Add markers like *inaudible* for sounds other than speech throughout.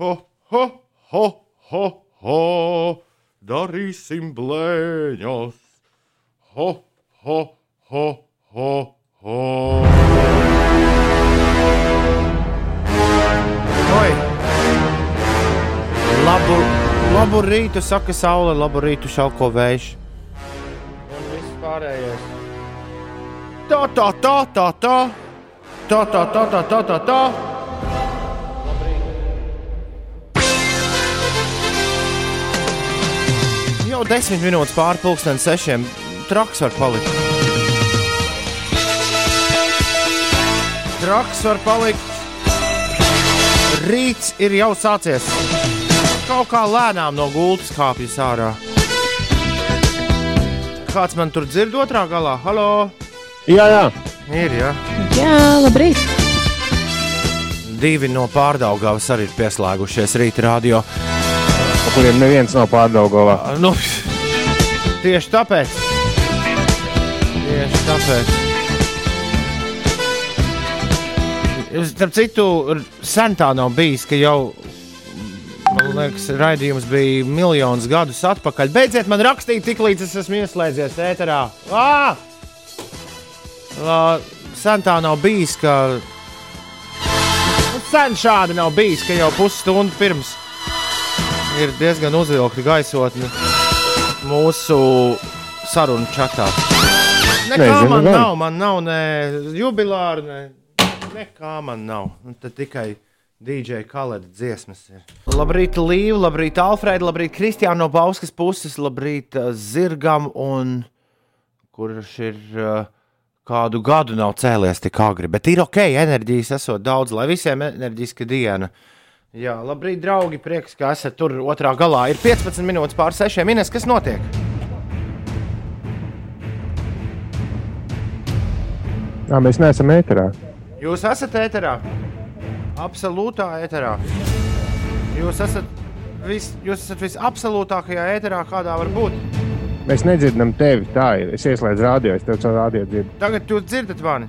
ho, ho, ho, ho, ho, darīsim blēņas. Ho, ho, ho, ho, ho. Oi! Labu, labu rītu, saka saule, labu rītu, šalko vējš. Un viss pārējais. Tā, tā, tā, tā, tā. Tā, tā, tā, tā, tā, tā, tā. Jau desmit minūtes pāri pusdienas sešiem. Traks var palikt. Traks var palikt. Rīts ir jau sācies. Kaut kā lēnām no gultas kāpjas ārā. Kāds man tur dzird otrā galā? Halo! Jā, jā. Ir, jā. Jā, labrīt! Divi no pārdaugavas arī ir pieslēgušies rīta radio. Kuriem neviens nav pārdaugovā. Nu, tieši tāpēc. Tieši tāpēc. Starp citu, sen tā nav bijis, ka jau, man liekas, raidījums bija miljonus gadus atpakaļ. Beidziet man rakstīt, tik līdz es esmu ieslēdzies ēterā. Ā, Sen tā nav bijis, ka. Nu, Sen šādi nav bijis, ka jau pusstundu pirms ir diezgan uzvilkta gaisotne mūsu sarunu čatā. Nekā Nezinu man gan. nav, man nav ne jubilāra, ne, nekā man nav. Un tad tikai DJ Kaleda dziesmas ir. Labrīt, Līva, labrīt, Alfrēda, labrīt, Kristiāna no Bauskas puses, labrīt, uh, Zirgam, un kurš ir uh, kādu gadu nav cēlies tik agri. Bet ir ok, enerģijas esot daudz, lai visiem enerģiska diena. Jā, labrīt, draugi. Prieks, ka esat tur otrā galā. Ir 15 minūtes pār 6 minūtes. Kas notiek? Jā, mēs neesam ēterā. Jūs esat ēterā. Absolūtā ēterā. Jūs esat, vis, jūs esat visabsolūtākajā ēterā, kādā var būt. Mēs nedzirdam tevi. Tā ir. Es ieslēdzu radio, es tev caur radio dzirdu. Tagad jūs dzirdat mani.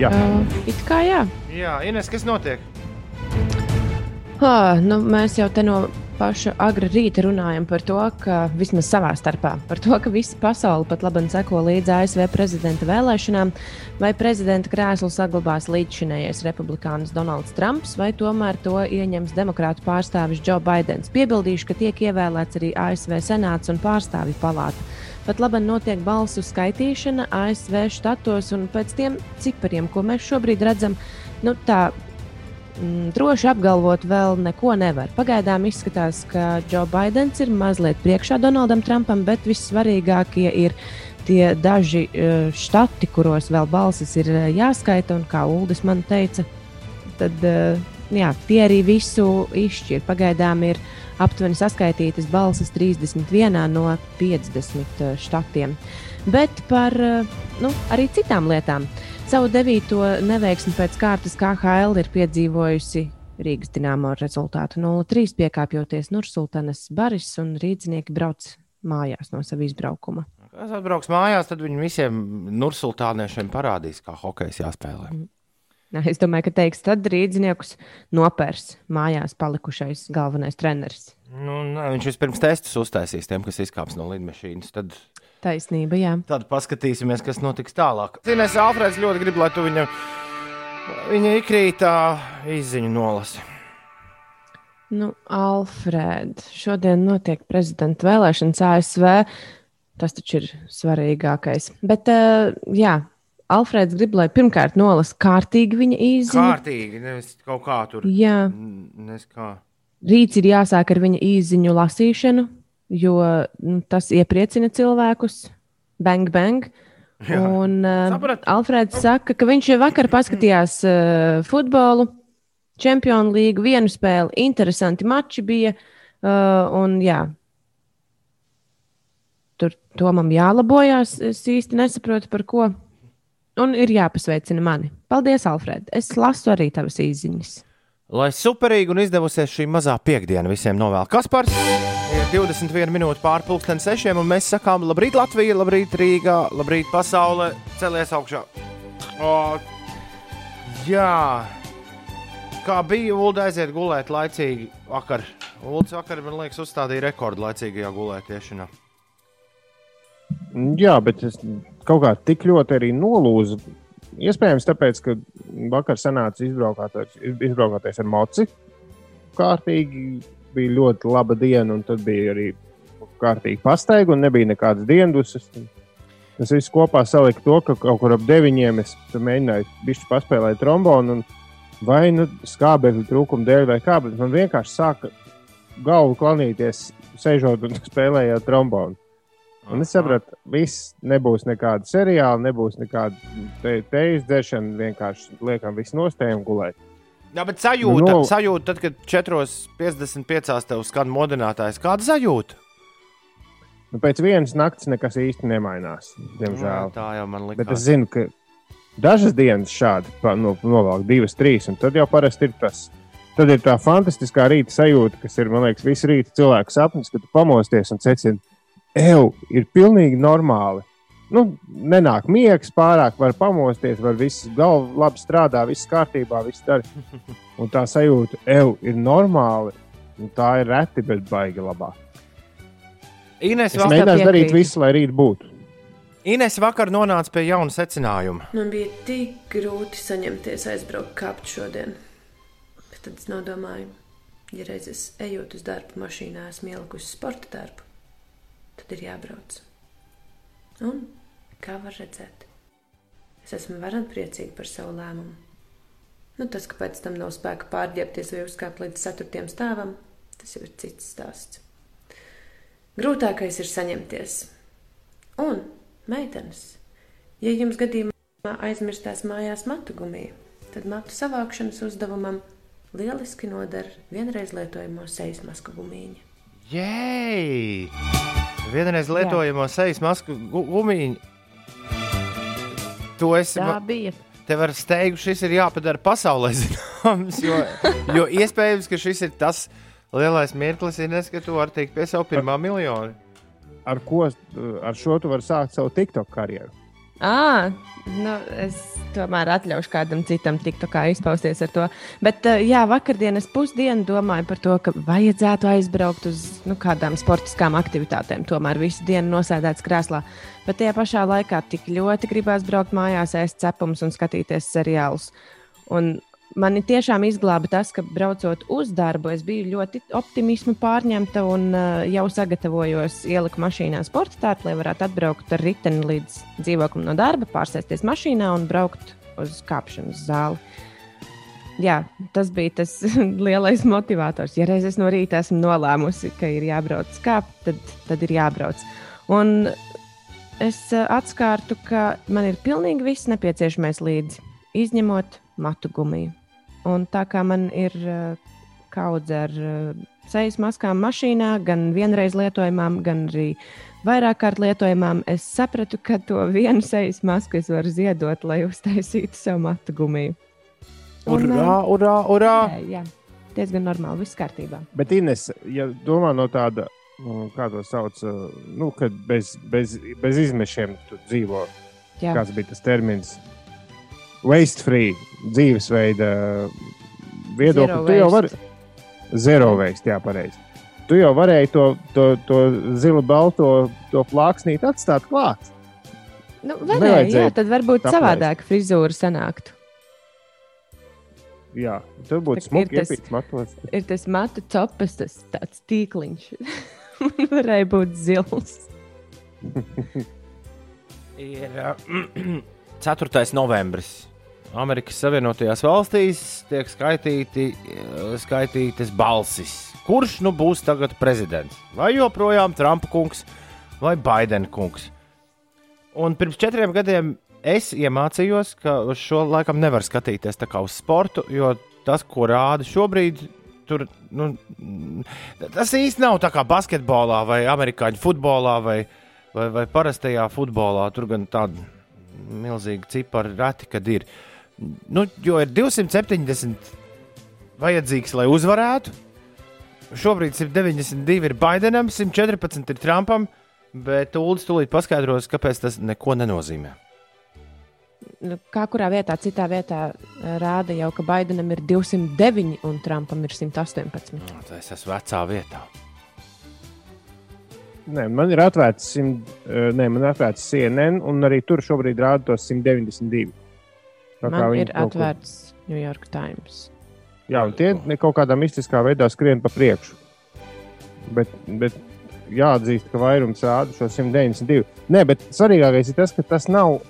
Jā, Uh, it kā jā. Jā, Ines, kas notiek? Ah, nu, mēs jau te no paša agra rīta runājam par to, ka vismaz savā starpā, par to, ka visa pasaule pat labi seko līdzi ASV prezidenta vēlēšanām, vai prezidenta krēslu saglabās līdzšinējais republikānis Donalds Trumps, vai tomēr to ieņems demokrātu pārstāvis Joe Bidenis. Piebildīšu, ka tiek ievēlēts arī ASV senāts un pārstāvju palāta. Pat labi notiek balsu skaitīšana ASV štatos, un pēc tiem cipariem, ko mēs šobrīd redzam, nu, tā droši apgalvot vēl neko nevar. Pagaidām izskatās, ka Joe Bidenis ir mazliet priekšā Donaldam Trumpam, bet vissvarīgākie ir tie daži eh, štati, kuros vēl balsis ir eh, jāskaita. Un kā Uldis man teica, tad eh, jā, tie arī visu izšķir. Pagaidām ir aptuveni saskaitītas balsis 31 no 50 štatiem. Bet par nu, arī citām lietām. Savu devīto neveiksmi pēc kārtas KHL ir piedzīvojusi Rīgas dīnāmo rezultātu 0-3, piekāpjoties Nursultanas Baris un rīznieki brauc mājās no sava izbraukuma. Kas atbrauks mājās, tad viņi visiem nursultāniešiem parādīs, kā hokejs jāspēlē. Nē, Es domāju, ka teiks, tad rīzniekus nopērs mājās palikušais galvenais treneris. Nu, nē, viņš vispirms testus uztaisīs tiem, kas izkāps no lidmašīnas. Tad, Taisnība, jā. tad paskatīsimies, kas notiks tālāk. Zinās, Alfrēds ļoti grib, lai tu viņam viņa ikrītā izziņu nolasi. Nu, Alfrēd, šodien notiek prezidenta vēlēšanas ASV. Tas taču ir svarīgākais. Bet, uh, jā, Alfrēds grib, lai pirmkārt nolasa kārtīgi viņa īziņu. Kārtīgi, nevis kaut kā tur. Jā, Nes kā. Rīts ir jāsāk ar viņa īziņu lasīšanu, jo nu, tas iepriecina cilvēkus. Bang, bang. Jā. Un uh, Sapratu. Alfrēds saka, ka viņš jau vakar paskatījās uh, futbolu, čempionu līgu, vienu spēli. Interesanti mači bija. Uh, un, jā, tur Tomam jālabojās. Es īsti nesaprotu, par ko. Un ir jāpasveicina mani. Paldies, Alfred. Es lasu arī tavas īsiņas. Lai superīgi un izdevusies šī mazā piekdiena visiem novēl. Kaspars ir 21 minūtes pārpusdien sešiem, un mēs sakām, labrīt, Latvija, labrīt, Rīgā, labrīt, pasaule, celies augšā. O, jā, Kā bija Ulu aiziet gulēt laicīgi vakar? Ulas vakar, man liekas, uzstādīja rekordu laicīgajā gulētiešanā. Jā, bet es kaut kā tik ļoti arī nolūzu. Iespējams, tāpēc, ka vakar sanāca izbraukāties, izbraukāties ar moci. Kārtīgi bija ļoti laba diena, un tad bija arī kārtīgi pastaiga, un nebija nekādas dienas. Tas viss kopā salika to, ka kaut kur ap deviņiem es mēģināju paspēlēt trombonu. Vai nu skābekļa trūkuma dēļ, vai kā, bet man vienkārši sāka galvu klanīties, sēžot un *laughs* spēlējot trombonu. Un es sapratu, viss nebūs nekāda seriāla, nebūs nekāda te, teijas dzēšana. Vienkārši liekam, viss nostājam gulēt. Jā, bet sajūta, Nu, no... no- sajūta tad, kad 4,55 tev skan modinātājs, kāda sajūta? Nu, pēc vienas nakts nekas īsti nemainās, diemžēl. tā jau man Bet liekas. es zinu, ka dažas dienas šādi no, novelk, divas, trīs, un tad jau parasti ir tas. Tad ir tā fantastiskā rīta sajūta, kas ir, man liekas, visu rītu cilvēku sapnis, kad tu pamosties un secini, eju, ir pilnīgi normāli. Nu, nenāk miegs pārāk, var pamosties, var viss galva labi strādā, viss kārtībā, viss dara. *laughs* Un tā sajūta, eju, ir normāli. Un tā ir reti, bet baigi labā. Ines, Es mēģināšu darīt visu, lai rīt būtu. Ines vakar nonāca pie jauna secinājuma. Man bija tik grūti saņemties aizbraukt kāpt šodien. Bet tad es nodomāju, ja reiz es ejot uz darbu mašīnā, esmu ielikusi sporta darbu, tad ir jābrauc. Un kā var redzēt, es esmu varan priecīga par savu lēmumu. Nu, tas, ka pēc tam nav spēka pārģērbties vai uzkāpt līdz ceturtajam stāvam, tas jau ir cits stāsts. Grūtākais ir saņemties. Un, meitenes, ja jums gadījumā aizmirstās mājās matu gumiju, tad matu savākšanas uzdevumam lieliski noder vienreiz lietojamo sejas masku gumiju. Jēj! Vienreiz lietojamo sejas masku gu- gumiju. To es bija. tev ar steigu šis ir jāpadara pasaulē zināms, jo, *laughs* jo iespējams, ka šis ir tas lielais mirklis, Ines, ka tu vari tikt pie savu pirmā miljona. Ar ko ar šo tu vari sākt savu TikTok karjeru? À, nu, es tomēr atļaušu kādam citam tiktu kā izpausties ar to. Bet, jā, vakardienas pusdienu domāju par to, ka vajadzētu aizbraukt uz nu, kādām sportiskām aktivitātēm. Tomēr visu dienu nosēdēts krēslā. Bet tajā pašā laikā tik ļoti gribās braukt mājās, ēst cepumus un skatīties seriālus. Un mani tiešām izglāba tas, ka braucot uz darbu, es biju ļoti optimismu pārņemta un uh, jau sagatavojos ieliku mašīnā sporta tārpu, lai varētu atbraukt ar riteni līdz dzīvoklim no darba, pārsēsties mašīnā un braukt uz kāpšanas zāli. Jā, tas bija tas *laughs* lielais motivators. Ja reiz es no rīta esmu nolēmusi, ka ir jābrauc kāpt, tad, tad ir jābrauc. Un es uh, atskārtu, ka man ir pilnīgi viss nepieciešamais līdzi, izņemot matu gumiju. Un tā kā man ir uh, kaudze ar uh, sejas maskām mašīnā, gan vienreiz lietojamām, gan arī vairāk kārt lietojamām, es sapratu, ka to vienu sejas masku es varu ziedot, lai uztaisītu sev matu gumiju. Un, Urā, urā, urā! Jā, jā, diezgan normāli, viss kārtībā. Bet, Ines, ja domā no tāda, nu, kā to sauc, nu, kad bez, bez, bez izmešiem tu dzīvo, Jā. kāds bija tas termins? Waste free dzīvesveida viedokli. Zero Tu jau vari. Zero waste, jā, pareizi. Tu jau varēji to, to, to zilu, balto to plāksnīti atstāt klāt. Nu, varēja, jā, tad varbūt apleist. savādāk frizūra sanāktu. Jā, tur būtu smuki ir tas- iepīts matos. Ir tas matu copas, tas tāds tīkliņš. *laughs* Man varēja būt zils. *laughs* Ir uh, *clears throat* 4. novembris. Amerikas Savienotajās valstīs tiek skaitīti, uh, skaitītas balsis. Kurš nu būs tagad prezidents? Vai joprojām Trumpa kungs vai Baidena kungs? Un pirms četriem gadiem es iemācījos, ka uz šo laikam nevar skatīties tā kā uz sportu, jo tas, ko rāda šobrīd, tur nu, tas īsti nav tā kā basketbolā vai amerikāņu futbolā vai, vai, vai parastajā futbolā. Tur gan tāda milzīga cipara reti, kad ir. Nu, jo ir 270 vajadzīgs, lai uzvarētu. Šobrīd 192 ir Baidenam, 114 ir Trumpam, bet Ulas tūlīt paskaidros, kāpēc tas neko nenozīmē. nu, kā kurā vietā, citā vietā eh, rāda jau, ka Baidenam ir 209 un Trumpam ir 118. Nu, Tas esmu vecā vietā. Nē, man ir atvērts, simt, eh, nē, man ir atvērts CNN, un arī tur šobrīd rāda tos 192. Man ir atvērts New York Times. Jā, un tie kaut kādā mistiskā veidā skrien pa priekšu. Bet, bet jāatzīst, ka vairums rāda šo 192. Nē, bet svarīgākais ir tas, ka tas nav.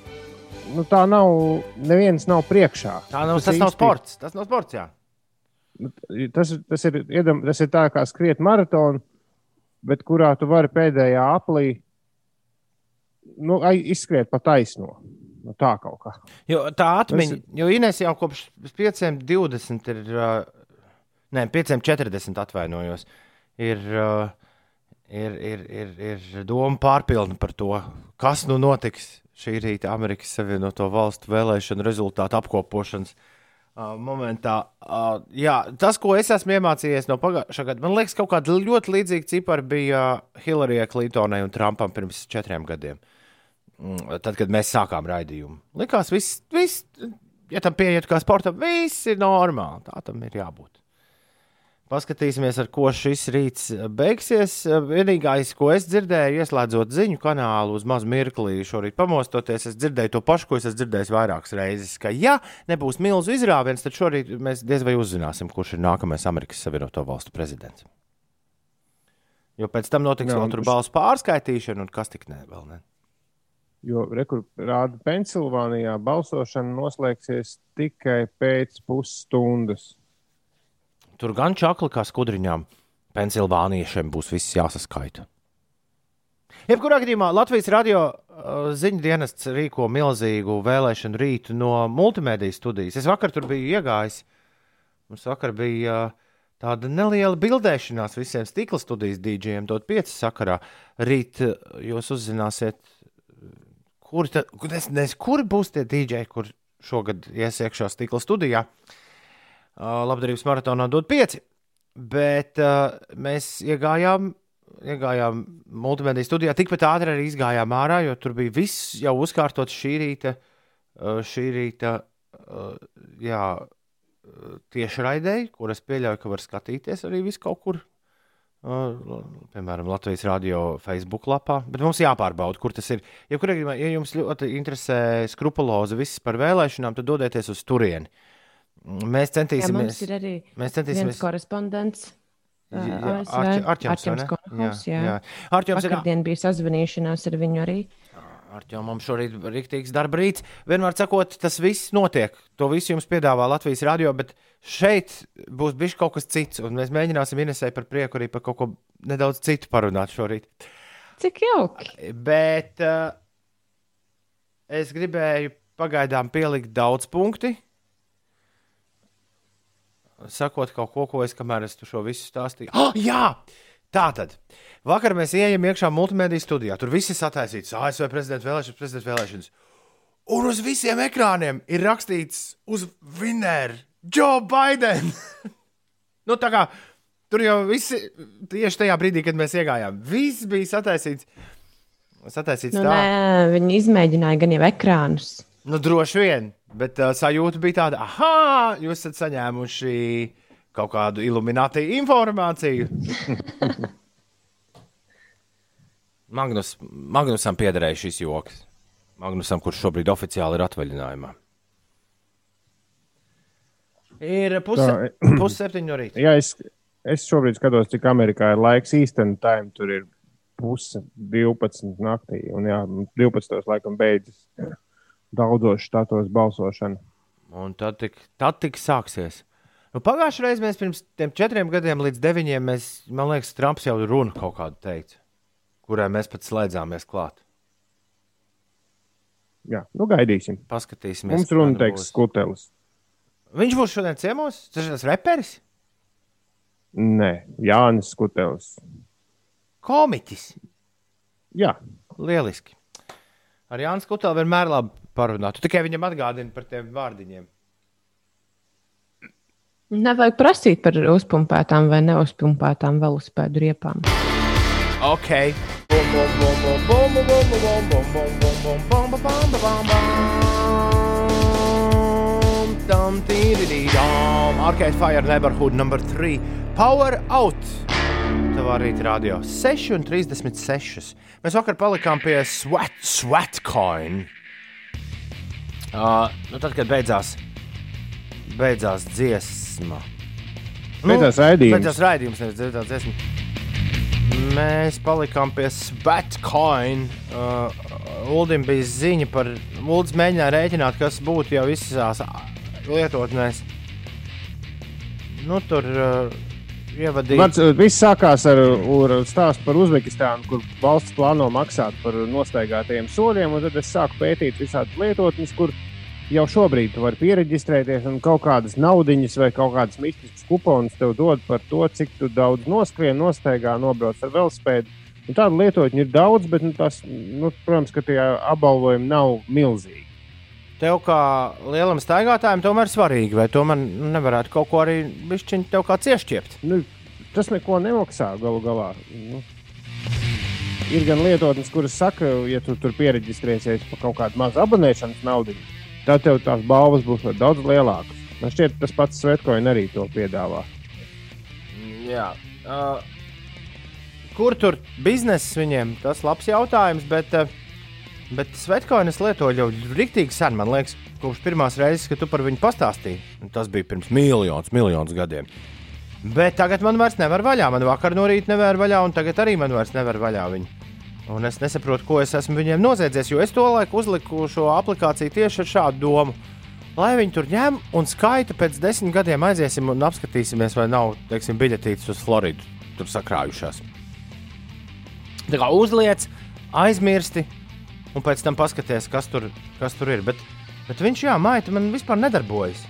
Nu, tā nav. Neviens nav priekšā. Tā nav, tas nav īsti- sports. Tas nav sports, jā. Tas, tas, ir, iedam, tas ir tā kā skriet maratonu, bet kurā tu vari pēdējā aplī nu, izskriet pa taisno. Nu, tā kaut kā. Jo tā atmiņa, Tas jo Inês jau kopš 520 ir, uh, ne, 540 atvainojos, ir, uh, ir, ir, ir, ir doma pārpilna par to, kas nu notiks šī rīta Amerikas Savienoto Valstu vēlēšanu rezultātu apkopošanas. Uh, momentā, uh, jā, tas, ko es esmu iemācījies no pagājušā gada, man liekas, kaut kāda ļoti līdzīga cipara bija Hillarijai Clintonai un Trumpam pirms četriem gadiem. Mm, Tad, kad mēs sākām raidījumu, likās, viss, viss ja tam pieiet kā sportam, viss ir normāli. Tā tam ir jābūt. Paskatīsimies, ar ko šis rīts beigsies. Vienīgais, ko es dzirdēju, ieslēdzot ziņu kanālu uz mazu mirkli, šorīt pamostoties, es dzirdēju to pašu, ko es esmu dzirdējis vairākas reizes. Ka, ja nebūs milzu izrāviens, tad šorīt mēs diez vai uzzināsim, kurš ir nākamais Amerikas Savienoto Valstu prezidents. Jo pēc tam notiks vēl tur balsu pārskaitīšana, un kas tik ne vēl ne. Jo rāda Pensilvānijā balsošana noslēgsies tikai pēc pusstundas. Tur gan čakli kā skudriņām, Pensilvāniešiem būs viss jāsaskaita. Jebkurā gadījumā Latvijas radio uh, ziņu dienests rīko milzīgu vēlēšanu rītu no multimediju studijas. Es vakar tur biju iegājis. Mums vakar bija uh, tāda neliela bildēšanās visiem stikla studijas dīdžiem, dot pieci sakarā. Rīt uh, jūs uzzināsiet, kuri, ta, nes, nes, kuri būs tie dīdžeji, kur šogad ies iekšā stikla studijā. Uh, labdarības maratonā dod pieci. Bet uh, mēs iegājām, iegājām multimediju studijā, tikpat ātri arī izgājām ārā, jo tur bija viss jau uzkārtots šī rīta, uh, šī rīta uh, jā, uh, tiešraidēji, kuras pieļauju, ka var skatīties arī vis kaut kur. Uh, piemēram, Latvijas radio Facebook lapā. Bet mums jāpārbauda, kur tas ir. Ja, kur, ja jums ļoti interesē skrupulozi viss par vēlēšanām, tad dodieties uz turieni. Mēs Jā, centīsimies. ir arī Mēs centīsimies. korespondents. ā, Jā, ASV, Arķi- Arķems, vai Arķems ne? Konhaus, Jā, jā. jā. Arķems ir Vakardien bija sazvanīšanās ar viņu arī. Arķems mums šorīt ir rīktīgs darba rīts. Vienmēr sakot, tas viss notiek. To visu jums piedāvā Latvijas radio, bet šeit būs bijis kaut kas cits. Un mēs mēģināsim Inesai par prieku arī par kaut ko nedaudz citu parunāt šorīt. Cik jauki! Bet uh, es gribēju pagaidām pielikt daudz punktu. Sakot kaut ko, ko es kamēr es šo visu stāstīju. Oh, jā! Tā tad. Vakar mēs ienākām iekšā multimediju studijā. Tur viss ir sataisīts. ASV prezidenta vēlēšanas, prezidenta vēlēšanas. Un uz visiem ekrāniem ir rakstīts uz Vinēra Joe Biden. *laughs* nu, tā kā tur jau viss tieši tajā brīdī, kad mēs iegājām, viss bija sataisīts. Sataisīts Nu, tā. nē, viņi izmēģināja gan jau ekrānus. Nu, droši vien, bet uh, sajūta bija tāda, ah, jūs esat saņēmuši kaut kādu iluminētīvu informāciju. *laughs* Magnus, Magnusam piederēja šis joks. Magnusam, kurš šobrīd oficiāli ir atvaļinājumā. Ir puse, Tā, *clears throat* puse septiņi no rīta. Jā, es, es šobrīd skatos, cik Amerikā ir laiks īstenībā. Time tur ir puse 12 naktī. Un jā, 12. laikam beidzas daudzos štatos balsošana. Un tad tik, tad tik sāksies. Nu, Pagājušajā reizē mēs pirms četriem gadiem līdz deviņiem, mēs, man liekas, Trumps jau runu kaut kādu teica, kurai mēs pat slēdzāmies klāt. Jā, nu gaidīsim. Paskatīsimies. Mums runa teiks skutelis. Viņš būs šodien ciemos, tas ir tas reperis, Nē, Jānis Skutelis. komiķis. Jā, Lieliski. Ar Jānis Kutelu vienmēr labi parunāt. Tu tikai viņam atgādini par tiem vārdiņiem. Nevajag prasīt par uzpumpētām vai neuzpumpētām velosipēdu riepām. Ok. Arcade Fire Neighborhood number 3. Power out! Tev arī ir radio 6 un 36. Mēs vakar palikām pie Sweat, sweat Coin. Uh, ah, nu tad, kad beidzās, beidzās dziesmas dziesma. Beidzās raidījums. Beidzās raidījums, nevis beidzās dziesma. Mēs palikām pie Svetcoin. Uh, Uldim bija ziņa par, Uldis mēģināja rēķināt, kas būtu jau visās lietotnēs. Nu, tur uh, ievadīt. Vārds, viss sākās ar, ar stāstu par Uzbekistānu, kur valsts plāno maksāt par nostaigātajiem soļiem. Tad es sāku pētīt visādas lietotnes, kur jau šobrīd tu vari pieregistrēties un kaut kādas naudiņas vai kaut kādas mistiskas kuponus tev dod par to, cik daudz noskrien, nostaigā, nobrauc ar velospēdu. Un tādu lietotņu ir daudz, bet, nu, tas, nu, protams, ka tie apbalvojumi nav milzīgi. Tev kā lielam staigātājam, tomēr svarīgi, vai tomēr nevarētu kaut ko arī bišķiņ tev kā ciešķiept? Nu, tas neko nemaksā galu galā. Nu, ir gan lietotnes, kuras saka, ja tu tur pieregistrēsies par kaut kādu mazu abonēšanas naudu, tad tev tās balvas būs daudz lielākas. Man šķiet, tas pats Svetkoina arī to piedāvā. Jā. Uh, kur tur biznesa viņiem? Tas ir labs jautājums, bet, uh, bet Svetkoina lietoju jau rīktīgi sen. Man liekas, kopš pirmās reizes, kad tu par viņu pastāstīji. Tas bija pirms miljonus, miljonus gadiem. Bet tagad man vairs nevar vaļā. Man vakar no rīta nevar vaļā, un tagad arī man vairs nevar vaļā viņu. Un es nesaprotu, ko es esmu viņiem noziedzies, jo es to laiku uzliku šo aplikāciju tieši ar šādu domu. Lai viņi tur ņem un skaita pēc desmit gadiem aiziesim un apskatīsimies, vai nav, teiksim, biļetītes uz Floridu tur sakrājušās. Tā kā uzliec, aizmirsti, un pēc tam paskaties, kas tur, kas tur ir. Bet, bet viņš, jā, maita man vispār nedarbojas.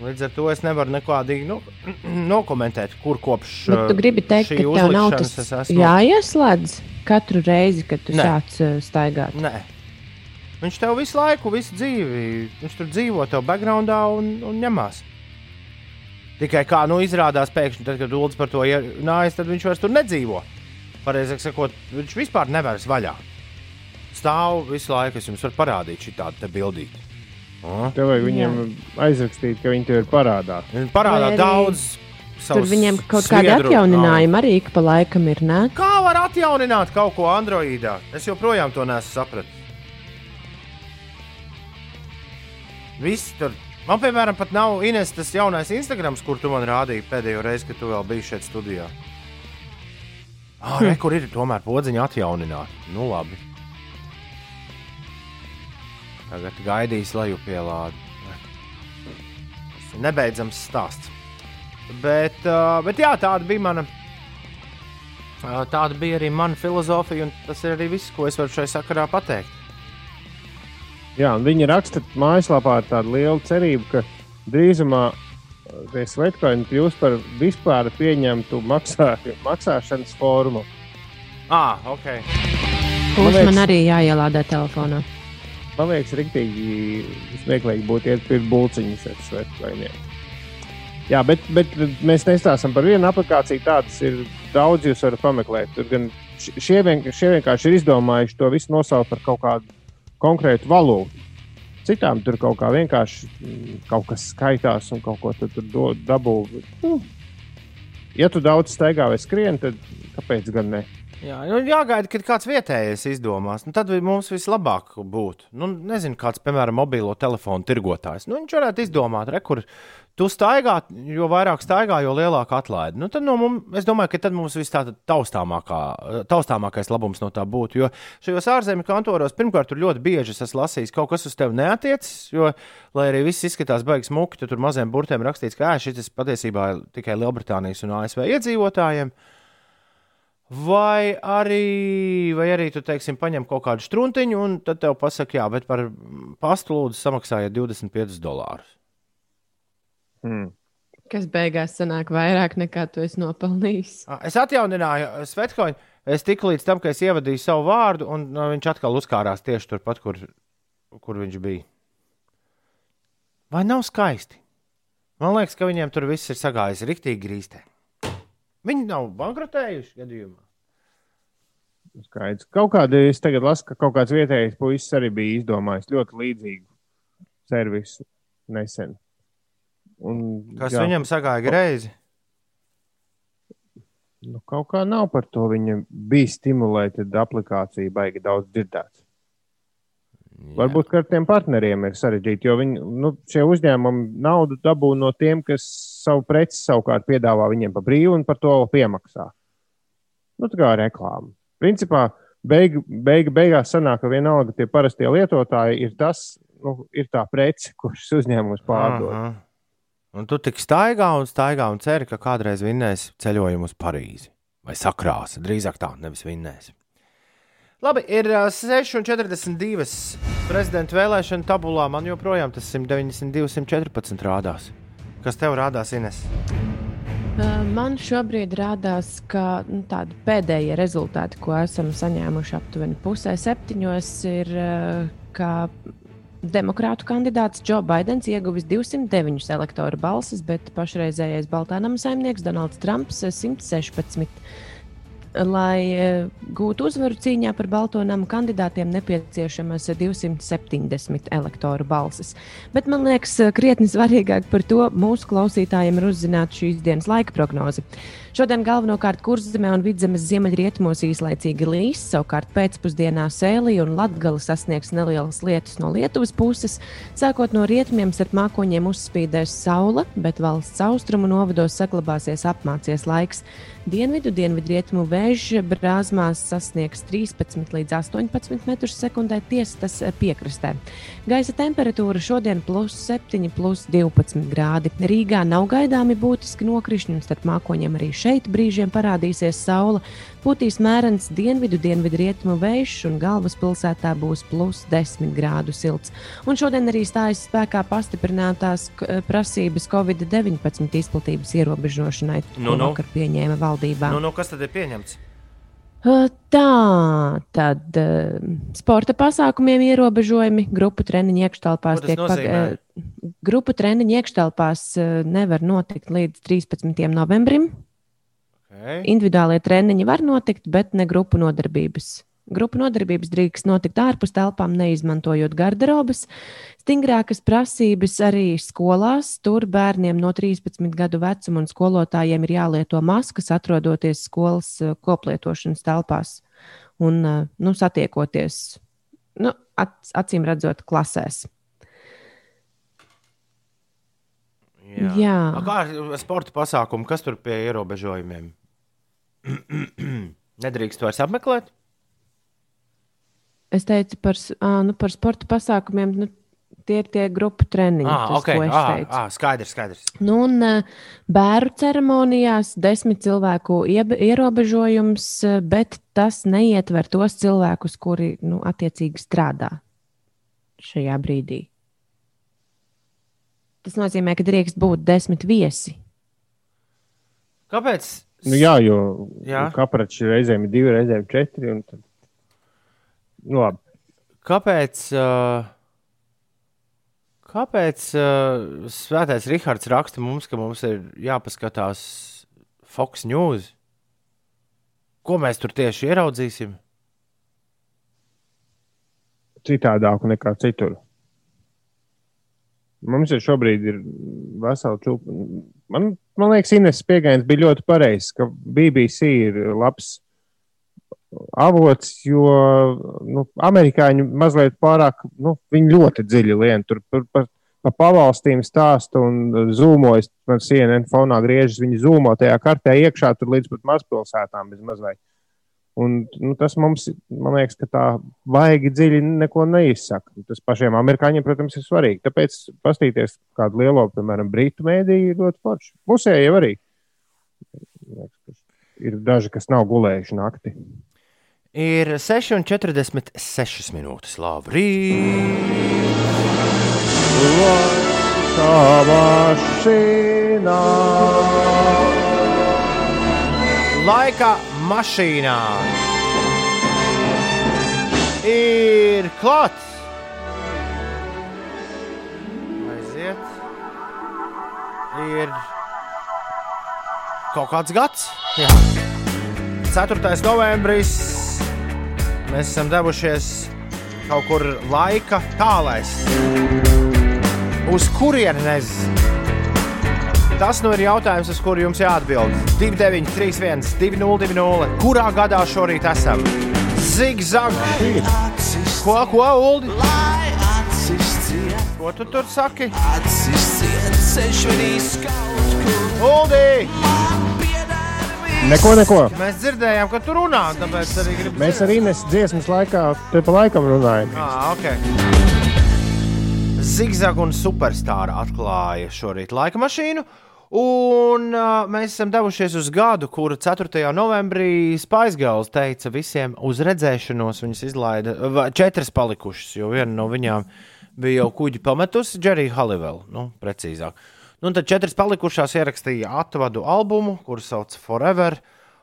Līdz ar to es nevaru nekādīgi nu, *clears throat* nokomentēt, kur kopš. Bet tu gribi teikt, ka tev nav tas jāieslēdz katru reizi, kad tu Nē. sāc uh, staigāt? Nē. Viņš tev visu laiku, visu dzīvi, viņš tur dzīvo tev backgroundā un, un ņemās. Tikai kā nu izrādās pēkšņi, tad, kad Dulds par to nājas, tad viņš vairs tur nedzīvo. Pareizāk sakot, viņš vispār nevērs vaļā. Stāv visu laiku, es jums varu parādīt šī tādu bildīti. Tev vajag viņiem Jā. aizrakstīt, ka viņi tev ir parādā. Viņi parādā arī... daudz. Tur viņiem kaut kāda atjauninājuma arī pa laikam ir. Ne? Kā var atjaunināt kaut ko Androidā? Es joprojām to nesu sapratis. Viss tur. Man, piemēram, pat nav Ines tas jaunais Instagram, kur tu man rādīji pēdējo reizi, kad tu vēl biji šeit studijā. Ah, hm. re, kur ir tomēr podziņa atjaunināta? Nu, labi. Tagad gaidīs lejupielādi. Tas ir nebeidzams stāsts. Bet, uh, bet jā, tāda bija mana. Uh, tāda bija arī mana filozofija, un tas ir arī viss, ko es varu šai sakarā pateikt. Jā, un viņi raksta mājaslapā ar tādu lielu cerību, ka drīzumā tie svetkoini kļūs par vispār pieņemtu maksā, maksāšanas formu. Ah, ok. Kurš man, man arī jāielādē telefonā? Man liekas, rīktīgi smieklīgi būtu iet pirkt bulciņus ar svetkoiniem. Jā, bet, bet mēs nestāstām par vienu aplikāciju. Tādas ir daudz, jūs varat pameklēt. Tur gan šie, vien, šie vienkārši ir izdomājuši to visu nosaukt par kaut kādu konkrētu valūtu. Citām tur kaut kā vienkārši mm, kaut kas skaitās un kaut ko tur dabū. Nu, ja tu daudz staigā vai skrien, tad kāpēc gan ne? Jā, nu, jāgaida, kad kāds vietējais izdomās. Nu, tad mums vislabāk būtu. Nu, nezinu, kāds, piemēram, mobilo telefonu tirgotājs. Nu, viņš varētu izdomāt, re, kur tu staigā, jo vairāk staigā, jo lielāka atlaide. Nu, tad, no mums, es domāju, ka tad mums viss tāds taustāmākais labums no tā būtu. Jo šajos ārzemju kantoros pirmkārt tur ļoti bieži es esmu lasījis, kaut kas uz tevi neatiecas. Jo, lai arī viss izskatās baigs muki, tad tur maziem burtiem rakstīts, ka šis patiesībā ir tikai Lielbritānijas un ASV iedzīvotājiem. Vai arī, vai arī tu teiksim, paņem kaut kādu struntiņu, un tad tev pasaka, jā, bet par pastu lūdzu samaksājiet 25 dolārus. Hmm. Kas beigās sanāk vairāk nekā tu esi nopelnījis? Es atjaunināju Svetkoņu. Es tiku līdz tam, ka es ievadīju savu vārdu, un no, viņš atkal uzkārās tieši turpat, kur, kur viņš bija. Vai nav skaisti? Man liekas, ka viņiem tur viss ir sagājis rīktīgi grīstē. Viņi nav bankrotējuši gadījumā. Skaidrs. Kaut kādā es tagad lasu, ka kaut kāds vietējais puisis arī bija izdomājis ļoti līdzīgu servisu. nesen. Un, Kas jā, viņam sagāja greizi? Nu, kaut kā nav par to. Viņa bija stimulēta, aplikācija baigi daudz dzirdēts. Varbūt ar tiem partneriem ir sarežģīti, jo viņi, nu, šie uzņēmumi naudu dabū no tiem, kas savu preci savukārt piedāvā viņiem par brīvu un par to piemaksā. Nu, tā kā reklāma. Principā beigu, beigu, beigās sanāk, ka vienalga tie parastie lietotāji ir tas, nu, ir tā prece, kurš uzņēmums pārdod. Aha. Un tu tik staigā un staigā un ceri, ka kādreiz vinnēsi ceļojumu uz Parīzi. Vai sakrāsi, drīzāk tā, nevis vinnēsi. Labi, ir ā, 6,42 prezidenta vēlēšana tabulā. Man joprojām tas 192, 114 rādās. Kas tev rādās, Ines? Man šobrīd rādās, ka nu, tādi pēdējie rezultāti, ko esam saņēmuši aptuveni pusē septiņos, ir, ka demokrātu kandidāts Džo Baidens ieguvis 209 elektoru balsis, bet pašreizējais Baltānam saimnieks Donalds Trumps eh, 116. Lai eh, gūtu uzvaru cīņā par Baltonamu kandidātiem, nepieciešamas 270 elektoru balsis. Bet man liekas, eh, krietni svarīgāk par to mūsu klausītājiem ir uzzināt šīs dienas laika prognozi. Šodien galvenokārt kurzemē un vidzemes ziemeļrietumos īslaicīgi līs, savukārt pēcpusdienā sēlī un latgali sasniegs nelielas lietus no Lietuvas puses. Sākot no rietumiem, starp mākoņiem uzspīdēs saule, bet valsts austrumu novados saglabāsies apmācies laiks. Dienvidu, dienvidrietumu vēža brāzmās sasniegs 13 līdz 18 metrus sekundē, tiesa tas piekrastē. Gaisa temperatūra šodien plus 7, plus 12 grādi. Rīgā nav gaidāmi būtiski nokrišņi, un starp mākoņiem arī šeit brīžiem parādīsies saule. Putīs mērens dienvidu, dienvidrietumu vējš, un galvaspilsētā būs plus 10 grādu silts. Un šodien arī stājas spēkā pastiprinātās k- prasības Covid-19 izplatības ierobežošanai, Nu, ko nu. vakar pieņēma valdībā. Nu, nu, kas tad ir pieņemts? Uh, Tā tad uh, sporta pasākumiem ierobežojumi, grupu treniņu iekštelpās tiek uh, Grupu treniņu iekštelpās uh, nevar notikt līdz 13. novembrim. Okay. Individuālie treniņi var notikt, bet ne grupu nodarbības. Grupu nodarbības drīkst notikt ārpus telpām, neizmantojot garderobas. Stingrākas prasības arī skolās. Tur bērniem no 13 gadu vecuma un skolotājiem ir jālieto maskas, atrodoties skolas eh, koplietošanas telpās un eh, nu, satiekoties, nu, ac- acīm redzot, klasēs. Jā. Jā. Kā ar sporta pasākumu, kas tur pie ierobežojumiem? *clears throat* Nedrīkst vairs apmeklēt? Es teicu par, nu, par sporta pasākumiem. Nu, Tie ir tie grupu treniņi, Ah, tas, okay. ah, teicu. ah, skaidrs, skaidrs. Nu, un bērnu ceremonijās desmit cilvēku ierobežojums, bet tas neietver tos cilvēkus, kuri nu, attiecīgi strādā šajā brīdī. Tas nozīmē, ka drīkst būt desmit viesi. Kāpēc? Nu, jā, jo Jā. kaprači reizēm ir divi, reizēm četri. un Tad... Nu, labi. Kāpēc, uh, kāpēc uh, Svētais Rahards raksta mums, ka mums ir jāpaskatās Fox News? Ko mēs tur tieši ieraudzīsim? citādāku nekā citur. Mums ir šobrīd ir vesela čūpa. Man, man liekas, Ines Piegains bija ļoti pareizs, ka BBC ir labs avots, jo nu, amerikāņi mazliet pārāk, nu, viņi ļoti dziļi lien tur par, par, par pavalstīm stāstu un zūmojas, man CNN fonā griežas, viņi zūmo tajā kartē iekšā tur līdz pat mazpilsētām bez mazliet. Un, nu, tas mums, man liekas, ka tā baigi dziļi neko neizsaka. Tas pašiem amerikāņiem, protams, ir svarīgi. Tāpēc paskatīties kādu lielo, piemēram, brītu mēdīju, ir ļoti forši. Musēji jau arī. Ir daži, kas nav gulējuši nakti. Ir 6,46 minūtes. Labrīt! Tā mašīnā. Laika mašīnā ir klāts. Aiziet. Ir kaut kāds gads. Jā. 4. novembris. Mēs esam devušies kaut kur laika tālēs. Uz kurienes? Tas nu ir jautājums, uz kuru jums jāatbild. 2931, 202, kurā gadā šorīt esam? Zigzag! Ko, ko, Uldi? Ko tu tur saki? Uldi! Neko, neko. Mēs dzirdējām, ka tu runā, tāpēc arī gribam. Mēs ar Ines dziesmas laikā te pa laikam runājam. Ah, okay. Zigzag un superstarra atklāja šorīt laika mašīnu. Un uh, mēs esam devušies uz gadu, kuru 4. novembrī Spaisgals teica visiem uz redzēšanos. Viņas izlaida četras palikušas, jo viena no viņām bija jau kuģi pametusi, Džerija Halivela, nu, precīzāk. Nu, tad četras palikušās ierakstīja atvadu albumu, kuru sauc Forever.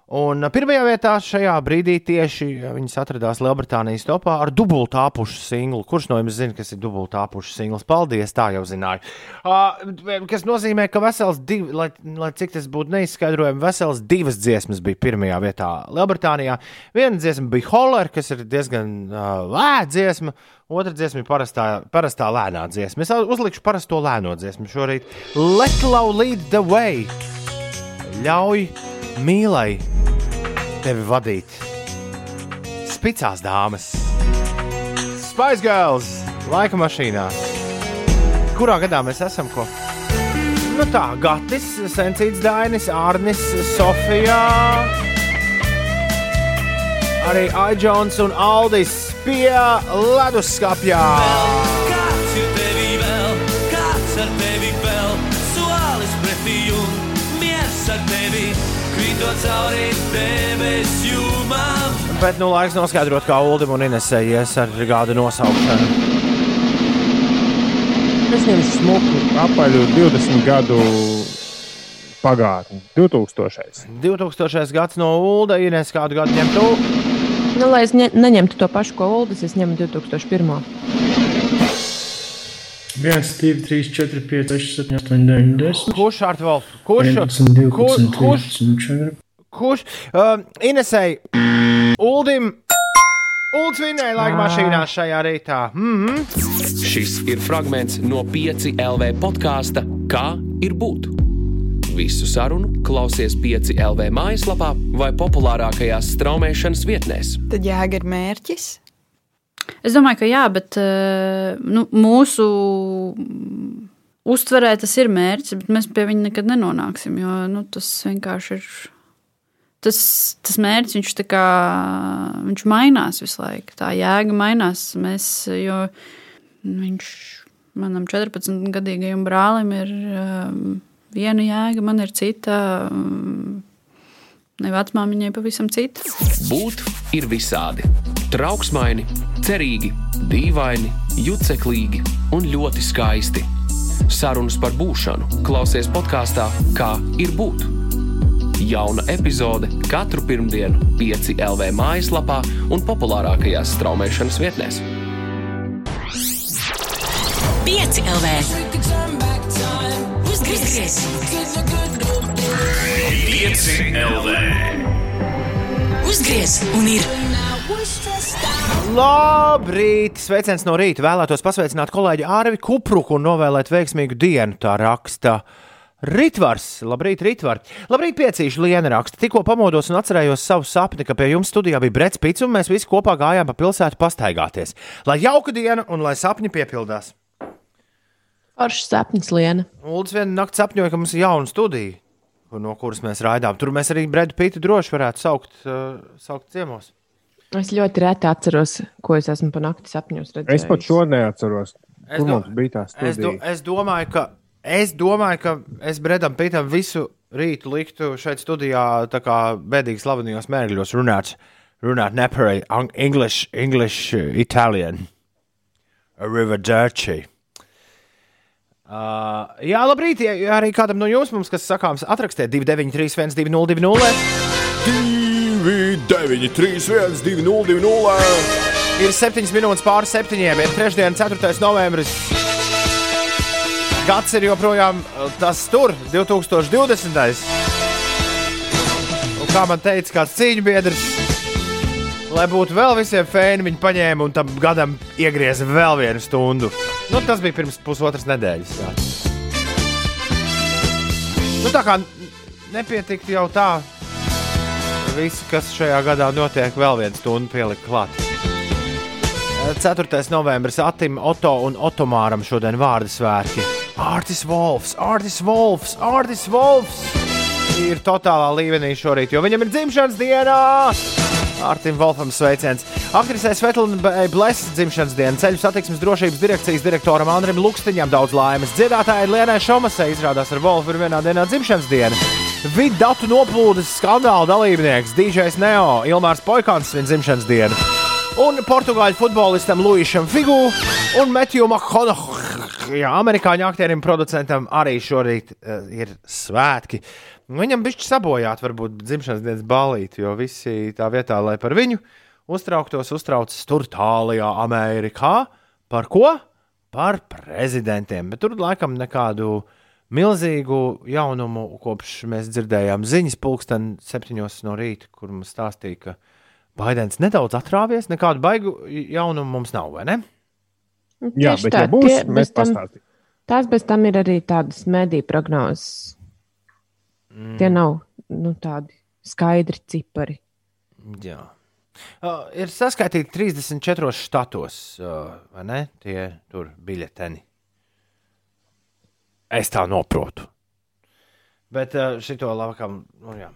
Un pirmajā vietā šajā brīdī tieši viņas atradās Lielbritānijas topā ar dubultāpušu singlu. Kurš no jums zina, kas ir dubultāpušu singls? Paldies, tā jau zināju. Uh, kas nozīmē, ka vesels divi, lai, lai cik tas būtu neizskaidrojami, vesels divas dziesmas bija pirmajā vietā Lielbritānijā. Viena dziesma bija Holler, kas ir diezgan uh, lēta dziesma. Otra dziesma ir parastā, parastā lēnā dziesma. Es uzlikšu parasto lēno dziesmu šorīt. Let love lead the way! Ļauj mīlai tevi vadīt. Spicās dāmas, Spice Girls, laika mašīnā. Kurā gadā mēs esam? Ko? Nu tā, Gatis, Sencīts, Dainis, Arnis, Sofija. Arī Aijons un Aldis pie leduskapja. Kāds cauri debes jūmām. Bet nu laiks noskaidrot, kā Ulim un Inesē ies ar gādu nosaukšanu. Es ņemšu smuku apaļu 20 gadu pagātni. 2000. 2000. gads no Ulda, Ines kādu gadu ņem tu? Nu, lai es ne, neņemtu to pašu, ko Uldis, es ņemu 2001. 1, 2, 3, 4, 5, 6, 7, 8, 9, 10. Kurš ar Wolf? Kurš? 11, 12, Kur- kurš? 13, 4. Kurš? Uh, Inesēji, Uldim, Ulds vinēja laika mašīnā šajā rītā. Mm -hmm. Šis ir fragments no 5 LV podkāsta Kā ir būt? Visu sarunu klausies 5 LV mājaslapā vai populārākajās straumēšanas vietnēs. Tad jēga ir mērķis. Es domāju, ka jā, bet eh, nu, mūsu uztverē tas ir mērķis, bet mēs pie viņa nekad nenonāksim. Jo nu, tas vienkārši ir. Tas, tas mērķis viņš, kā, viņš mainās visu laiku. Tā jēga mainās. Mēs, jo viņš manam 14 gadīgajam brālim ir um, viena jēga, man ir cita. Um, ne vecmāmiņai pavisam cita. Būt ir visādi. Trauksmaini, cerīgi, dīvaini, juceklīgi un ļoti skaisti. Sarunas par būšanu klausies podkāstā Kā ir būt. Jauna epizode katru pirmdienu, 5 LV mājaslapā un populārākajās straumēšanas vietnēs. 5 LV. Uzgriez! 5 LV. Uzgriez! Un ir Labrīt! Sveiciens no rīta! Vēlētos pasveicināt kolēģi Ārvi Kupruku un novēlēt veiksmīgu dienu. Tā raksta Ritvars. Labrīt, Ritvars! Labrīt, piecīši Liena raksta. Tikko pamodos un atcerējos savu sapni, ka pie jums studijā bija Brets Pits un mēs visi kopā gājām pa pilsētu pastaigāties. Lai jauka diena un lai sapņi piepildās. Foršs sapnis, Liena. Uldis vienā naktī sapņoja, ka mums ir jauna studija, no kuras mēs raidām. Tur mēs arī Bredu Pitu droši varētu saukt, uh, saukt ciemos. Es ļoti reti atceros, ko es esmu pa nakti sapņos redzējis. Es pat šo neatceros. Es do- Es, do, es, domāju, ka, es domāju, ka es Bredam Pitam visu rītu liktu šeit studijā, tā kā bēdīgi slavenajos mērķos, runāt, runāt nepareizi, English, English, uh, Italian, Arrivederci. Uh, jā, labrīt, ja arī kādam no jums, mums, kas sakāms, atrakstiet 293, 1202, 293, 1202. Ir 7 minūtes pāri 7. ir trešdiena, 4. novembris. Gads ir joprojām uh, tas tur, 2020. Un kā man teica, kāds cīņu biedrs, lai būtu vēl visiem fēni, viņi paņēma un tam gadam iegrieza vēl vienu stundu. Nu, tas bija pirms pusotras nedēļas. Jā. Nu, tā kā nepietiktu jau tā, viss, kas šajā gadā notiek, vēl viens stundu pielikt klāt. 4. novembris Atim, Oto un Otomāram šodien vārdu svētki. Artis Wolfs, Artis Wolfs, Artis Wolfs ir totālā līmenī šorīt, jo viņam ir dzimšanas diena! Artim Wolfam sveiciens. Aktrisē Svetlana Blesa dzimšanas diena ceļu satiksmes drošības direkcijas direktoram Andrim Lukstiņam daudz laimes. Dziedātāja Lienai Šomasē izrādās ar Wolfu ir vienā dienā dzimšanas diena. Vidu noplūdes skandāla dalībnieks DJs Neo Ilmārs Poikāns svin dzimšanas dienu. Un portugāļu futbolistam Luisam Figu un Metju Makonoham, amerikāņu aktierim, producentam arī šorīt uh, ir svētki. Viņam bija sabojāta varbūt dzimšanas dienas balīti, jo visi tā vietā, lai par viņu uztrauktos, uztraucas tur tālajā Amerikā. Par ko? Par prezidentiem. Bet tur laikam nekādu milzīgu jaunumu, kopš mēs dzirdējām ziņas pulksten septiņos no rīta, kur mums stāstīja, ka Baidens nedaudz atrāvies, nekādu baigu jaunumu mums nav, vai ne? Jā, Tieši bet tā, ja būs, tie- mēs bez tam- pastāstīsim. Tās bez tam ir arī tādas mediju prognozes. Mm. Tie nav nu, tādi skaidri cipari. Jā. Uh, ir saskaitīti 34 štatos, uh, vai ne? Tie tur biļeteni. Es tā noprotu. Bet uh, šito labākam, nu jā.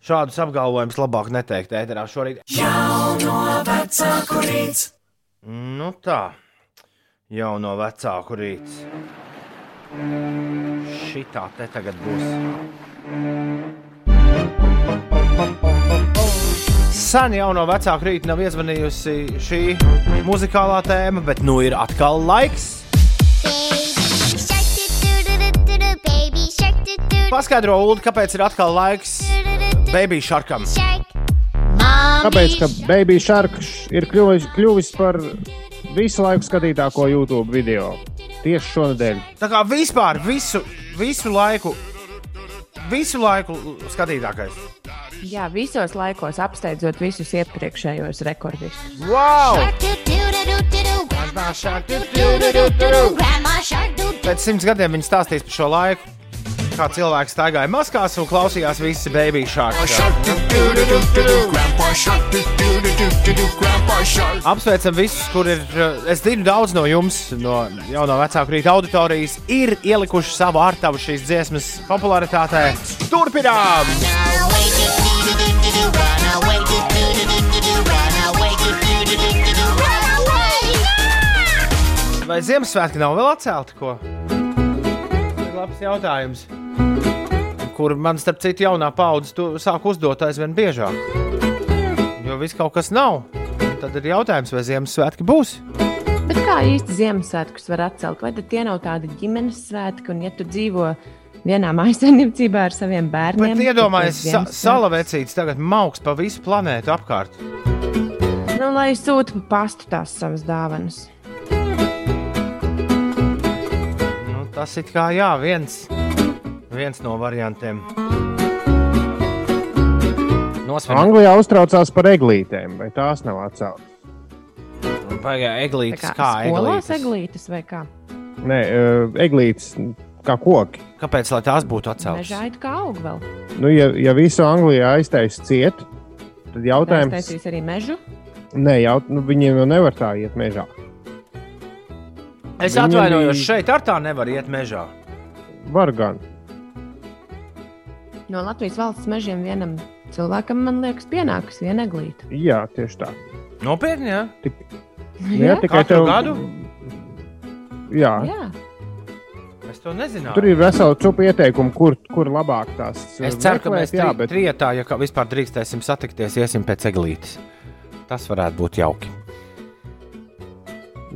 Šādus apgalvojumus labāk neteikt ēterā šorīt. Jauno vecāku rīts. Nu tā, jau no vecāku rīts. Šitā te tagad būs. Sen jau no vecāku rīta nav iezvanījusi šī muzikālā tēma, bet nu ir atkal laiks. Paskaidro, Ulu, kāpēc ir atkal laiks Baby Sharkam. Tāpēc, ka Baby Shark ir kļuvis, kļuvis par visu laiku skatītāko YouTube video tieši šonadēļ. Tā kā vispār visu, visu laiku, visu laiku skatītākais. Jā, visos laikos apsteidzot visus iepriekšējos rekordistus. Wow! Pēc simts gadiem viņi stāstīs par šo laiku, kā cilvēks staigāja maskās un klausījās visi baby šādi. Apsveicam visus, kur ir. eh, Es zinu, daudz no jums, no jaunā vecāku rīta auditorijas, ir ielikuši savu ārtavu šīs dziesmas popularitātē. Turpinām! Vai Ziemassvētki nav vēl atcelti? Ko? Labs jautājums. Kur man, starp citu, jaunā paudze sāk uzdot aizvien biežāk. Jo viss kaut kas nav. Tad ir jautājums, vai Ziemassvētki būs. Bet kā īsti Ziemassvētkus var atcelt? Vai tie nav tādi ģimenes svētki, un ja tu dzīvo vienā mājsaimniecībā ar saviem bērniem? Bet iedomājieties, sa salavecīts tagad mauks pa visu planētu apkārt. Nu, lai sūta pa pastu tās savas dāvanas. Nu, tas ir kā jā, viens, viens no variantiem. Nosvērt, Anglijā uztraucās par eglītēm, vai tās nav atceltas. vai Tā eglītes, kā kā skolās eglītes. eglītes vai kā? Nē, uh, eglītes kā koki. Kāpēc lai tās būtu atceltas? Mežā it kā aug vēl. Nu, ja, ja visu Anglijā aiztaisīs ciet, tad jautājums Taisīs arī mežu. Nē, jaut, nu, viņiem jau nevar tā iet mežā. Es Viņam atvainojos, šeit ar tā nevar iet mežā. Var gan. No Latvijas valsts mežiem vienam cilvēkam, man liekas, pienākas viena eglīte. Jā, tieši tā. Nopietni, jā. Jā, tikai Katru tev- gadu? Jā. Jā. Es to nezināju. Tur ir vesela cupa ieteikumu, kur, kur labāk tās Es ceru, ka meklēt, mēs jā, tri, bet trijotā, ja kā vispār drīkstēsim satikties, iesim pēc eglītes. Tas varētu būt jauki.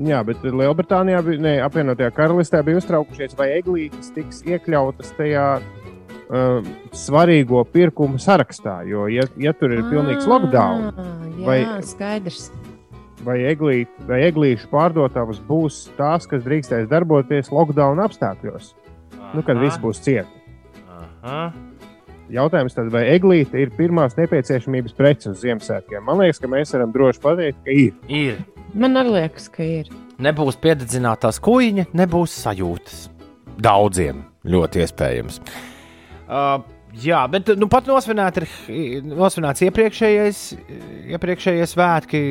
Jā, bet Lielbritānijā, ne, apvienotajā karalistē bija uztraukušies, vai eglītes tiks iekļautas tajā uh, svarīgo pirkumu sarakstā. Jo, ja, ja tur ir pilnīgs lockdown, Ah, Jā, vai- skaidrs. vai, eglīt, vai eglīšu pārdotavas būs tās, kas drīkstēs darboties lockdown apstākļos, nu, kad viss būs cieta. Aha. Jautājums tad, vai eglīte ir pirmās nepieciešamības prece uz Ziemassvētkiem? Man liekas, ka mēs varam droši pateikt, ka ir. Ir. Man arī liekas, ka ir. Nebūs piededzinātās kuģiņa, nebūs sajūtas. Daudziem ļoti iespējams. Uh, jā, bet nu, pat nosvinēt ir nosvinēts iepriekšējais, iepriekšējie svētki,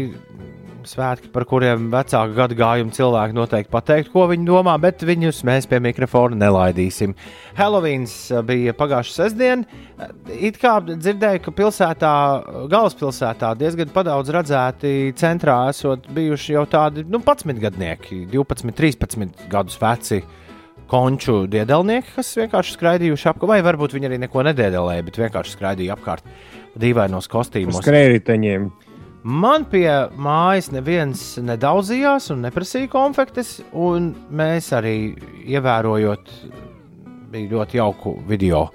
svētki, par kuriem vecāku gadu gājumu cilvēki noteikti pateikt, ko viņi domā, bet viņus mēs pie mikrofona nelaidīsim. Helovīns bija pagājušā sestdiena. It kā dzirdēju, ka pilsētā, galvaspilsētā diezgan daudz redzēti centrā esot bijuši jau tādi nu, 11 gadnieki, 12, 13 gadus veci. Konču diedelnieki, kas vienkārši skraidījuši apkārt, vai varbūt viņi arī neko nedēdelēja, bet vienkārši skraidīja apkārt dīvainos kostīmos. Skrējēji Man pie mājas neviens nedaudzījās un neprasīja konfektes, un mēs arī ievērojot, bija ļoti jauku video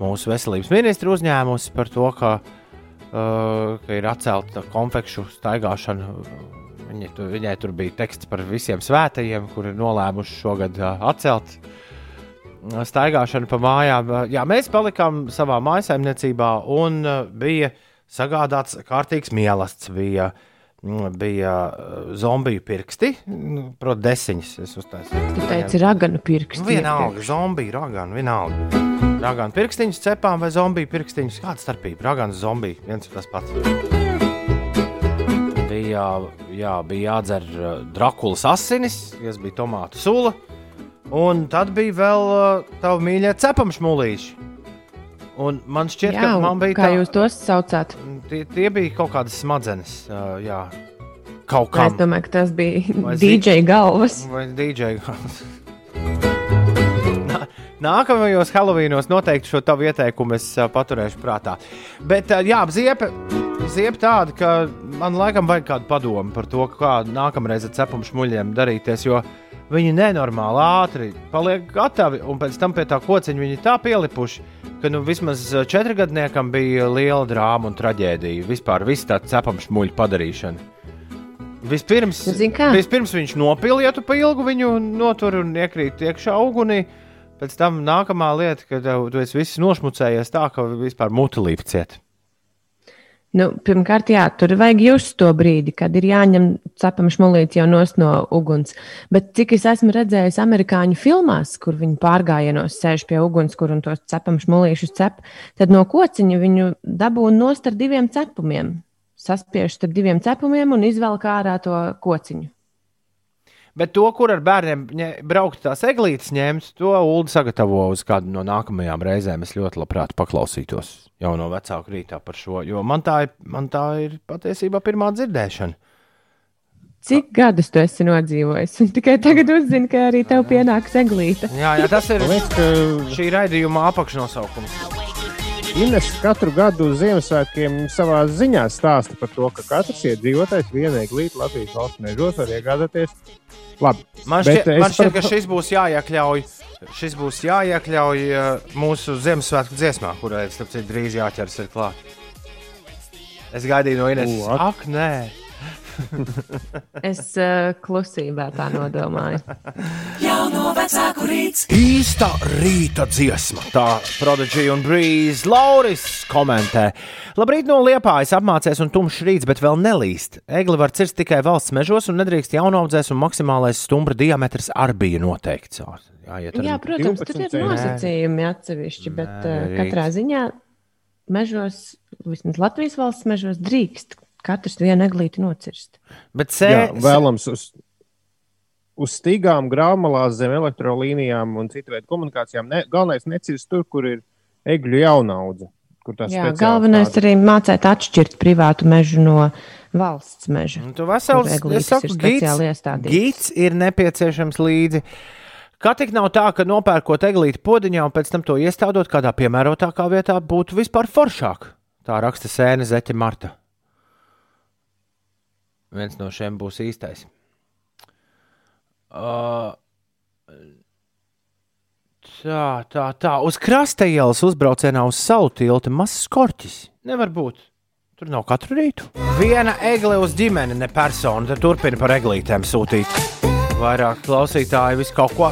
mūsu veselības ministra uzņēmusi par to, ka, uh, ka ir atcelta konfekšu staigāšana. Viņa, tu, viņai tur bija teksts par visiem svētajiem, kuri nolēmuši šogad atcelt staigāšanu pa mājām. Jā, mēs palikām savā mājsaimniecībā un bija sagādāts kārtīgs mīlestības. Bija, bija zombiju pirksti, protams, desiņas. Es uztaisīju. Tu teici, raganu pirksti. Vienalga, zombiju, raganu, vienalga. Raganu pirkstiņus cepām vai zombiju pirkstiņus. Kāda starpība? Raganu zombiju, viens un tas pats. Bija, jā, bija jādzer uh, Drakulas asinis, kas bija tomātu sula. Un tad bija vēl uh, tā mīļā cepama šmulīša. Un man šķiet, jā, ka man bija kā tā, jūs tos saucāt? Tie, tie bija kaut kādas smadzenes. Uh, jā, kaut kā Es domāju, ka tas bija DJ galvas. Vai DJ galvas. Nā- Nākamajos Helovīnos noteikti šo tavu ieteikumu es paturēšu prātā. Bet, jā, ziepa, ziepa tāda, ka man laikam vajag kādu padomu par to, kā nākamreiz ar cepumu šmuļiem darīties, jo viņi nenormāli ātri paliek gatavi, un pēc tam pie tā kociņa viņi tā pielipuši, ka nu, vismaz uh, četrgadniekam bija liela drāma un traģēdija. Vispār viss tā cepumu šmuļu padarīšana. Vispirms, Nu, vispirms viņš nopilietu pa ilgu viņu notur un iekrīt iekšā ugunī. Pēc tam nākamā lieta, kad tev, tu esi viss nošmucējies tā, ka vispār mutelīte ciet. Nu, pirmkārt, jā, tur vajag just to brīdi, kad ir jāņem cepama šmulīte jau no uguns. Bet cik es esmu redzējis amerikāņu filmās, kur viņi pārgājienos sēž pie uguns, kur un tos cepama šmulīšus cep, tad no kociņa viņu dabūna nost ar diviem cepumiem. Saspiež starp diviem cepumiem un izvelk ārā to kociņu. Bet to, kur ar bērniem braukt tās eglītes ņemt, to Ulu sagatavo uz kādu no nākamajām reizēm. Es ļoti labprāt paklausītos jau no vecāku rītā par šo, jo man tā ir, man tā ir patiesībā pirmā dzirdēšana. Cik gadus tu esi nodzīvojis? Un tikai tagad uzzini, ka arī tev pienāks eglīte. Jā, jā tas ir šī raidījuma apakšnosaukums. Ines katru gadu Ziemassvētkiem savā ziņā stāsta par to, ka katrs iedzīvotājs vienu eglīti Latvijas valsts mežos var iegādāties. Labi, Man šķiet, man šķiet par- ka šis būs jāiekļauj. Šis būs jāiekļauj uh, mūsu Ziemassvētku dziesmā, kurai es tam drīz jāķers ir klāt. Es gaidīju no Ines. U, ak. Ak, nē, *laughs* Es uh, klusībā tā nodomāju. Jauno vecāku rīts. īsta rīta dziesma. Tā Prodigy un Breeze Lauris komentē. Labrīt no liepājas apmācies un tumšs rīts, bet vēl nelīst. Egli var cirst tikai valsts mežos un nedrīkst jaunaudzēs un maksimālais stumbra diametrs arī bija noteikts. Jā, ar- Jā, protams, tur 12 ir centi. nosacījumi atsevišķi, bet Nē, uh, drīkst. katrā ziņā mežos, vismaz Latvijas valsts mežos, drīkst katrs vienu eglīti nocirst. Bet jā, sē, vēlams uz, uz stīgām, grāmatā, zem elektrolīnijām un citu veidu komunikācijām. Ne, galvenais necirst tur, kur ir egļu jaunaudze. Kur tā Jā, galvenais tāda- arī mācīt atšķirt privātu mežu no valsts meža. Un Tu vesels, es saku, gids, gids ir nepieciešams līdzi. Kā tik nav tā, ka nopērkot eglīti podiņā un pēc tam to iestādot kādā piemērotākā vietā, būtu vispār foršāk. Tā raksta sēne Zeķa Marta. Viens no šiem būs īstais. Uh, tā, tā, tā. Uz krasta ielas uzbraucienā uz salu tilta mazs korķis. Nevar būt. Tur nav katru rītu. Viena egle uz ģimeni, ne persona. Tad turpina par eglītēm sūtīt. Vairāk klausītāji, visu kaut ko.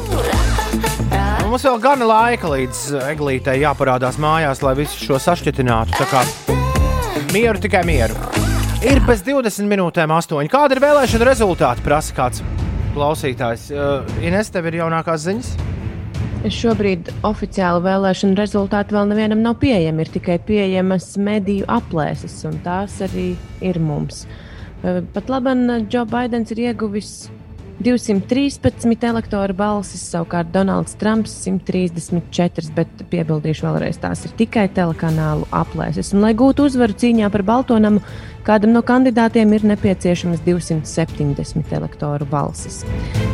Un Mums vēl gana laika līdz eglītei jāparādās mājās, lai visu šo sašķitinātu. Tā kā mieru, tikai mieru. Ir bez 20 minūtēm, 8. Kāda ir vēlēšana rezultāti? Prasa kāds. klausītājs. Uh, Ines, tev ir jaunākās ziņas? Šobrīd oficiāli vēlēšana rezultāti vēl nevienam nav pieejami. Ir tikai pieejamas mediju aplēses, un tās arī ir mums. Uh, Pat labi, Džo Baidens ir ieguvis 213 elektoru balsis, savukārt Donalds Trumps 134, bet piebildīšu vēlreiz, tās ir tikai telekanālu aplēses. Un, lai gūtu uzvaru cīņā par Baltonamu, kādam no kandidātiem ir nepieciešamas 270 elektoru balsis.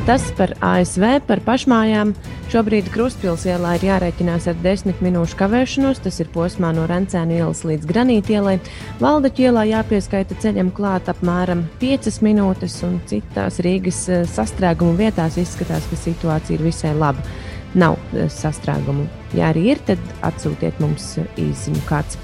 Tas par ASV, par pašmājām. Šobrīd Kruspils ielā ir jārēķinās ar 10 minūšu kavēšanos, tas ir posmā no Rencēnu ielas līdz Granīta ielai. Valdaķu ielā jāpieskaita ceļam klāt apmēram 5 minūtes, un citās Rīgas eh, sastrēgumu vietās izskatās, ka situācija ir visai laba. Nav eh, sastrēgumu. Ja arī ir, tad atsūtiet mums eh, īsiņu kāds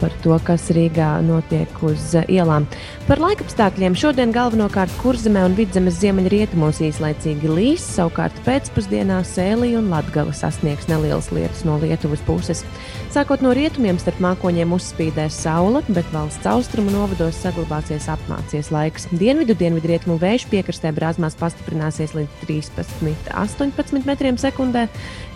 par to, kas Rīgā notiek uz uh, ielām. Par laikapstākļiem šodien galvenokārt kurzemē un vidzemes ziemeļrietumos īslaicīgi līs, savukārt pēcpusdienā sēlī un latgala sasniegs nelielas lietas no Lietuvas puses. Sākot no rietumiem starp mākoņiem uzspīdēs saule, bet valsts austrumu novados saglabāsies apmācies laiks. Dienvidu dienvidrietumu vējš piekrastē brāzmās pastiprināsies līdz 13, 18 metriem sekundē.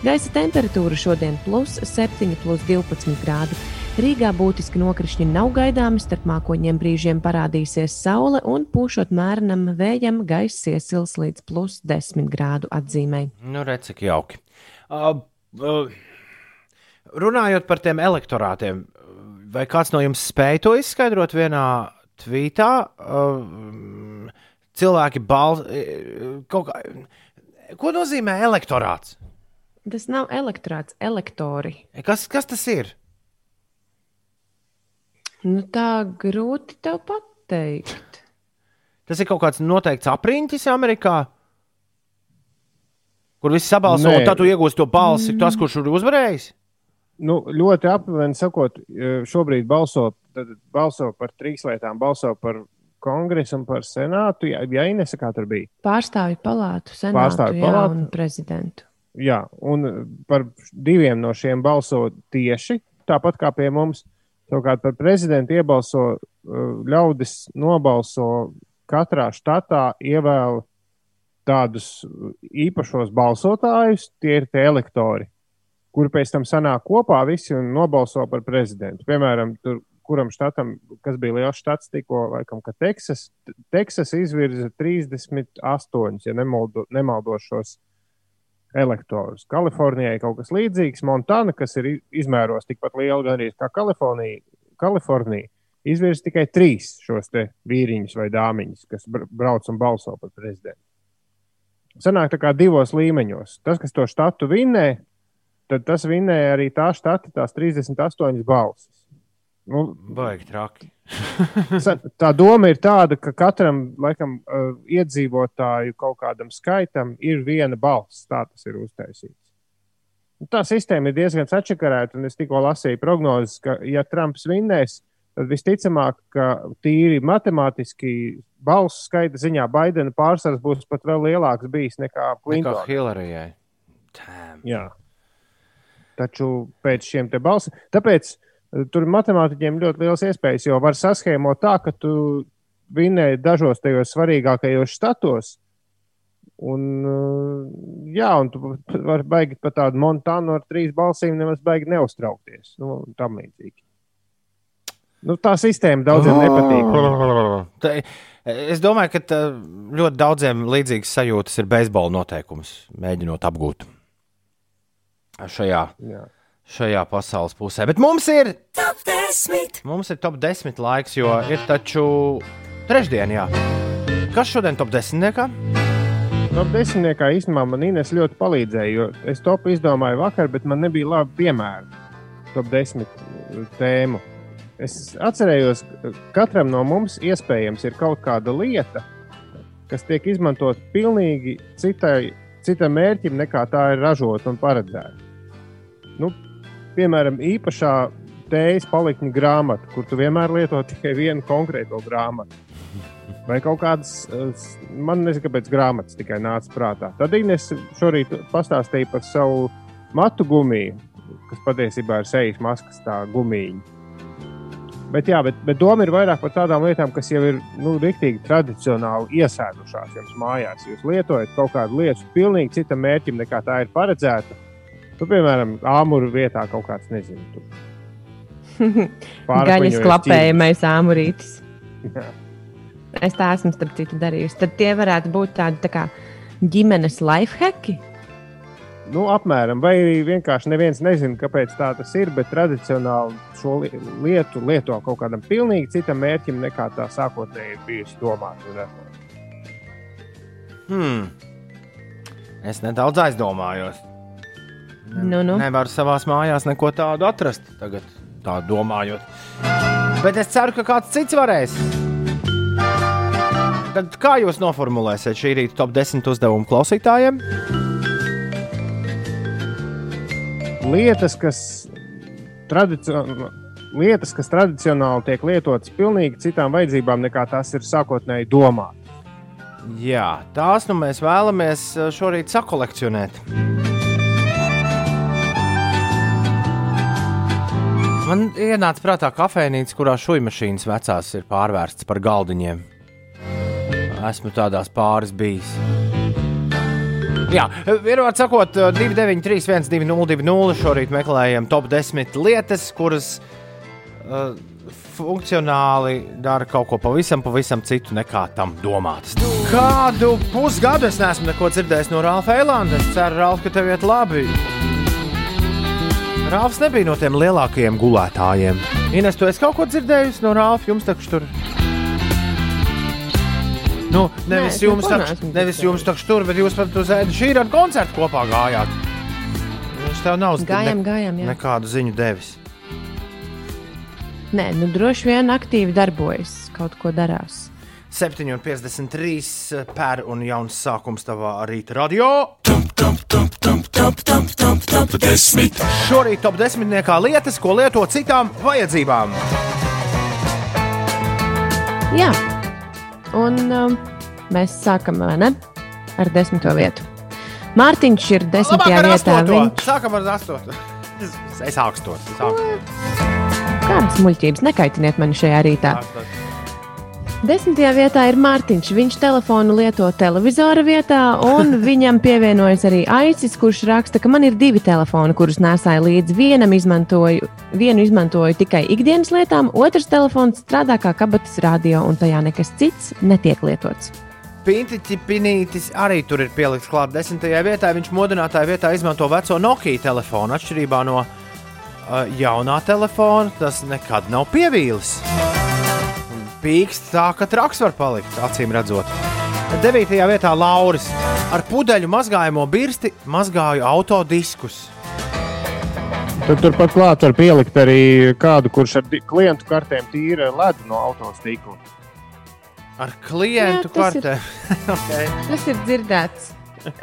Gaisa temperatūra šodien plus 7, plus 12 grādi. Rīgā būtiski nokrišņi nav gaidāmi, starp mākoņiem brīžiem parādīsies saule un pūšot mērenam vējam gaiss iesils līdz plus 10 grādu atzīmei. Nu, redz, cik jauki. Uh, uh, runājot par tiem elektorātiem, vai kāds no jums spēja to izskaidrot vienā tvītā? Uh, cilvēki balso kaut kā. Ko nozīmē elektorāts? Tas nav elektorāts, elektori. Kas, kas tas ir? Nu, tā grūti tev pateikt. Tas ir kaut kāds noteikts apriņķis Amerikā, kur viss sabalso, Nē. un tad tu iegūsi to balsi, tas, kurš ir uzvarējis. Nu, ļoti aptuveni sakot, šobrīd balso, tad balso par trīs lietām. Balso par kongresu un par senātu. Ja, ja Inese kā tur bija? Pārstāvju palātu, senātu Pārstāvju jā, palātu. un prezidentu. Jā, un par diviem no šiem balso tieši tāpat kā pie mums. Savukārt par prezidentu iebalso uh, ļaudis, nobalso katrā štatā, ievēl tādus īpašos balsotājus, tie ir tie elektori, kuri pēc tam sanāk kopā visi un nobalso par prezidentu. Piemēram, tur, kuram štatam, kas bija liels štats, tikko, laikam, ka Teksas, Teksas izvirza 38, ja nemaldo, nemaldošos elektorus. Kalifornijai kaut kas līdzīgs, Montana, kas ir izmēros tikpat liela gan arī kā Kalifornija, Kalifornija izvirza tikai trīs šos vīriņus vai dāmiņus, kas br- brauc un balso par prezidentu. Sanāk tā kā divos līmeņos. Tas, kas to štatu vinnē, tad tas vinnēja arī tā štata, tās 38 balsis. Nu, Baigi traki. Tā doma ir tāda, ka katram laikam, uh, iedzīvotāju kaut kādam skaitam ir viena balss. Tā tas ir uztaisīts. Nu, Tā sistēma ir diezgan sačakarēta, un es tikko lasīju prognozes, ka, ja Trumps vinnēs, tad visticamāk, ka tīri matemātiski balsu skaita ziņā Baidena pārsvars būs pat vēl lielāks bijis nekā Kā Klintona. Hillarijai. Jā. Taču pēc šiem te balsīm, tāpēc eh, tur matemātiķiem ļoti liels iespējas, jo var saskēmot tā, ka tu vinnēji dažos tajos svarīgākajos štatos. Un, eh, jā, un tu vari baigi pat tādu montānu ar trīs balsīm, nemaz baigi neuztraukties. Nu, un tam līdzīgi. Nu, tā sistēma daudziem nepatīk. Tā, es domāju, ka ļoti daudziem līdzīgas sajūtas ir beisbola noteikums, mēģinot apgūt šajā, Jā. Šajā pasaules pusē. Bet mums ir, Top 10. mums ir top 10 laiks, jo ir taču trešdiena. Jā. Kas šodien top 10? Niekā? Top desmitniekā īstenībā man Ines ļoti palīdzēja, jo es topu izdomāju vakar, bet man nebija labi piemēri top desmit uh, tēmu. Es atcerējos, ka katram no mums iespējams ir kaut kāda lieta, kas tiek izmantot pilnīgi citai, citam mērķim, nekā tā ir ražota un paredzēta. Nu, piemēram, īpašā tējas palikņa grāmata, kur tu vienmēr lieto tikai vienu konkrēto grāmatu. Vai kaut kādas, eh, man nezinu, kāpēc grāmatas tikai nāca prātā. Tad Inês šorīt pastāstīja par savu matu gumiju, kas patiesībā ir sejas maskas, tā gumija. Bet, jā, bet, bet doma ir vairāk par tādām lietām, kas jau ir nu, rīktīgi tradicionāli iesēdušās jums mājās. Jūs lietojat kaut kādu lietu pilnīgi citam mērķim, nekā tā ir paredzēta. Nu, piemēram, āmuru vietā kaut kāds, nezinu, tur. *laughs* Gaļas klapējamais āmurītis. Jā. Es tā esmu starp citu darījusi. Tad tie varētu būt tādi tā kā ģimenes lifehacki. Nu, apmēram, vai arī vienkārši neviens nezina, kāpēc tā tas ir, bet tradicionāli šo li- lietu lieto kaut kādam pilnīgi citam mērķim, nekā tā sākotnēji bijusi domāta. Hmm. Es nedaudz aizdomājos. Nu, nu. Nevaru savā mājās neko tādu atrast, tagad tā domājot. Bet es ceru, ka kāds cits varēs. Tad kā jūs noformulēsiet šī rīta top 10 uzdevumu klausītājiem? Lietas, kas, tradicio... lietas, kas tradicionāli tiek lietotas pilnīgi citām vajadzībām, nekā tās ir sākotnēji domātas. Jā, tās nu mēs vēlamies eh, šorīt sakolekcionēt. Man ienāca prātā kafejnīca, kurā šūnu vecās ir pārvērstas par galdiņiem. Esmu tādās pāris bijis. Jā, vienmēr sakot, 293, 1202, šorīt meklējam top 10 lietas, kuras uh, funkcionāli dara kaut ko pavisam, pavisam citu nekā tam domāts. Kādu pusgadu es neesmu neko dzirdējis no Rāfa Eilanda. Es ceru, Rāf, ka tev iet labi. Rāfs nebija no tiem lielākajiem gulētājiem. Ines, tu esi kaut ko dzirdējusi no Rāfa? Jums taču tur. Nu, nevis es jums, taču, nevis jums taču tur, bet jūs pat uz ēdu šī ar koncertu kopā gājāt. Viņš tev nav Gājām, gājām, jā. nekādu ziņu devis. Nē, nu droši vien aktīvi darbojas, kaut ko darās. 7,53 per un jauns sākums tavā rīta radio. Šorīt top 10. lietas, ko lieto citām vajadzībām. Jā, un um, mēs sākam vai ne, ar desmito vietu. Mārtiņš ir desmitajā Labāk vietā. Viņš Sākam ar astoto. Es, es ākstos. kādas muļķības nekaitiniet mani šajā rītā. Desmitajā vietā ir Mārtiņš. Viņš telefonu lieto televizora vietā, un *laughs* viņam pievienojas arī Aicis, kurš raksta, ka man ir divi telefoni, kurus nesāju līdzi. Vienam izmantoju, vienu izmantoju tikai ikdienas lietām, otrs telefons strādā kā kabatas radio, un tajā nekas cits netiek lietots. Pintiķis Pinītis arī tur ir pielikts klāt desmitajā vietā. Viņš modinātāja vietā izmanto veco Nokia telefonu. Atšķirībā no uh, jaunā telefona, tas nekad nav pievīlis. Pīksts tā, ka traks var palikt, acīm redzot. Devītajā vietā Lauris ar pudeļu mazgājamo birsti mazgāju autodiskus. Tad turpat klāt var pielikt arī kādu, kurš ar klientu kartēm tīra ledu no autostīkla. Ar klientu Jā, tas ir- kartē. *laughs* okay. Tas ir dzirdēts.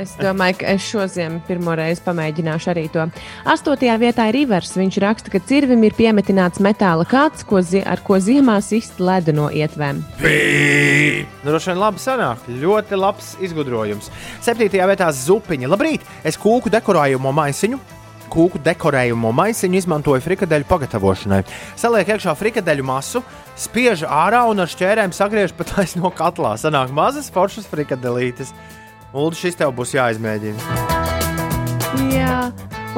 Es domāju, ka es šodien pirmo reizi pamēģināšu arī to. Astotajā vietā ir Ivers. Viņš raksta, ka cirvim ir piemetināts metāla kāds, ko ar ko ziemā sist ledu no ietvēm. Droši vien labi sanāk. Ļoti labs izgudrojums. Septītajā vietā zupiņa. Labrīt! Es kūku dekorējumu maisiņu. Kūku dekorējumu maisiņu izmantoju frikadeļu pagatavošanai. Saliek iekšā frikadeļu masu, spiež ārā un ar šķērēm sagriež pa taisno katlā. Sanāk mazas foršas frikadelītes. Ulu, šis tev būs jāizmēģina. Jā,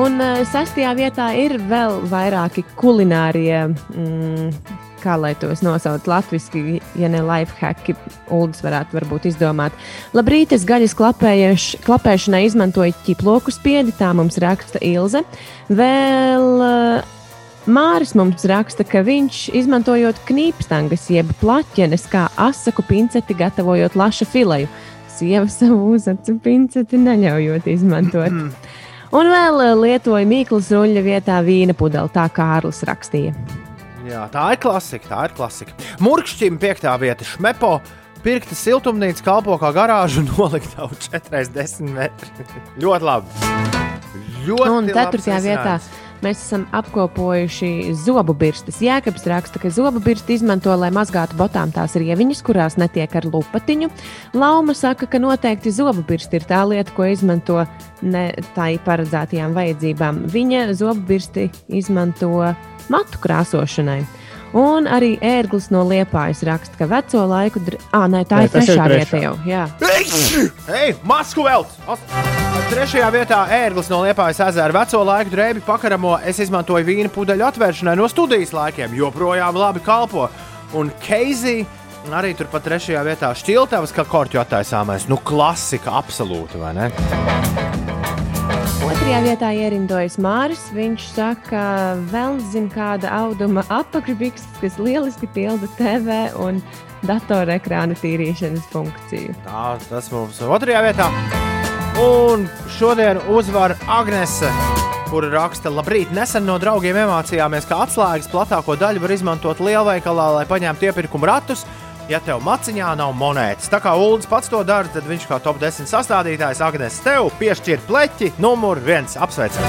un uh, sastajā vietā ir vēl vairāki kulinārie, mm, kā lai tos nosauc latviešu, ja ne lifehacki, Uldis varētu varbūt izdomāt. Labrīt, es gaļas klapēšanai izmantoju ķiploku spiedi, tā mums raksta Ilze. Vēl uh, Māris mums raksta, ka viņš izmantojot knīpstangas, jeb plaķenes, kā asaku pinceti, gatavojot laša fileju. Sieva savu uzacu pinceti neļaujot izmantot. *clears throat* Un vēl eh, lietoja mīklas ruļļa vietā vīna pudeli, tā kā Kārlis rakstīja. Jā, tā ir klasika. Tā ir klasika. Murkšķim piektā vieta - šmepo. Pirkta siltumnīca kalpo kā garāža un *laughs* nolikta uz 40 metru. Ļoti labi. Ļoti Un labs ceturtajā vietā risinājums. Mēs esam apkopojuši zobu birstas. Jēkabs raksta, ka zobu birsti izmanto, lai mazgātu botām tās rieviņas, kurās netiek ar lupatiņu. Lauma saka, ka noteikti zobu birsti ir tā lieta, ko izmanto ne tai paredzētajām vajadzībām. Viņa zobu birsti izmanto matu krāsošanai. Un arī ērglis no liepājas raksta, ka veco laiku. Dr... Ah, nē, tā Nē, ir trešā vieta jau. Jā. Hei, Maskavels! Trešajā vietā ērglis no Liepājas ezera veco laiku drēbi pakaramo. Es izmantoju vīna pudeļu atvēršanai no studijas laikiem. Joprojām labi kalpo. Un Keizī arī turpat trešajā vietā šķiltavas, kā korķu attaisāmais. Nu, klasika absolūti, vai ne? Otrajā vietā ierindojas Māris. Viņš saka, vēl zina kāda auduma apakšbiks, kas lieliski pilda TV un datorekrāna tīrīšanas funkciju. Tā, tas mums otrajā vietā. Un šodien uzvar Agnese, kur raksta, labrīt, nesen no draugiem iemācījāmies, ka atslēgas platāko daļu var izmantot lielveikalā, lai paņemtu iepirkuma ratus. Ja tev maciņā nav monētas, tā kā Ulrichs pats to dara, tad viņš kā top 10 sastādītājs Agnēs tev piešķir pleķi numur viens apsveicam.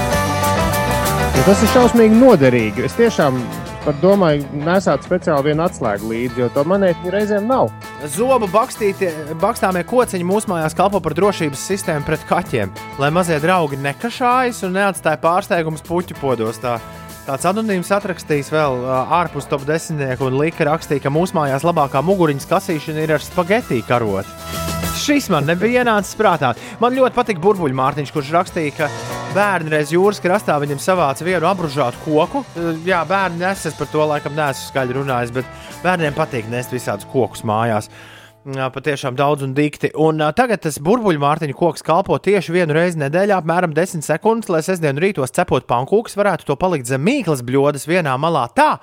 Jo tas ir šausmīgi noderīgi. Es tiešām pat domāju, nesāt speciāli vienu atslēgu līdzi, jo to monētu reizēm nav. Zobu bakstāmie kociņi mūsu mājās kalpo par drošības sistēmu pret kaķiem, lai mazie draugi nekašājas un neatstāja pārsteigumus puķu podos. Tā. Tāds anonīms atrakstījis vēl ārpus top desmitnieku un lika rakstīja, ka mūsu mājās labākā muguriņas kasīšana ir ar spagetti karotu. Šis man nebija ienācis prātā. Man ļoti patīk burbuļu mārciņš, kurš rakstīja, ka bērni reiz jūras krastā viņam savāca vienu apgrūžātu koku. Uh, Jā, bērni nes, es par to laikam neesmu skaļi runājis, bet bērniem patīk nest visādus kokus mājās. Jā, patiešām daudz un dikti. Un uh, tagad tas burbuļu mārciņu koks kalpo tieši vienu reizi nedēļā, apmēram 10 sekundes, lai sestdien rītos cepot pankūkus, varētu to palikt zem mīklas bļodas vienā malā tā,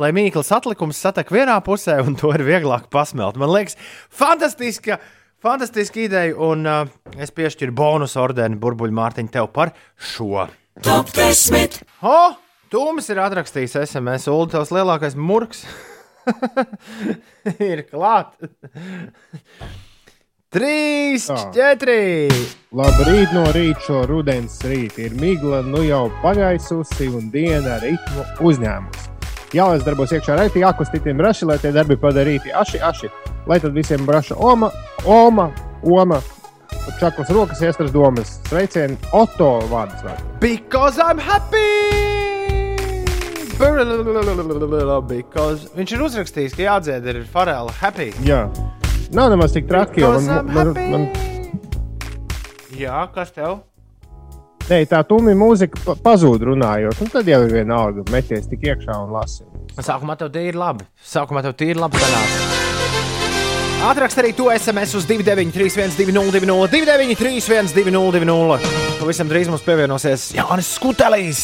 lai mīklas atlikums satek vienā pusē un to ir vieglāk pasmelt. Man liekas, fantastiska! Fantastiska ideja, un uh, es piešķiru bonus ordeni burbuļu mārciņu tev par šo. Top 10. O! Tūmis ir atrakstījis SMS, Ulu, tavs lielākais murgs *laughs* ir klāt. Trīs, Tā. četri. Labrīt no rīta šo rudens rītu. Ir migla, nu jau pagaisusi un diena ritmu uzņēmusi. Jālaiž darbos iekšā raitī, jākustītiem raši, lai tie darbi padarīti aši, aši. Lai tad visiem braša oma, oma, oma. Čaklas rokas iestras domas. Sveicieni Oto vārds. vārds. Because I'm happy! Because viņš ir uzrakstījis, ka jādzied ir Farela happy. Jā. Nav nemaz tik traki, jo man, man, happy. man, Jā, kas tev? ne, tā tūmī mūzika pa- pazūd runājot. Un tad jau ir vienalga, meties tik iekšā un lasi. Sākumā tev tīri labi. Sākumā tev tīri labi sanāca. Atrakst arī to SMS uz 293, 202, 293, 202. Pavisam drīz mums pievienosies Jānis Skutelis.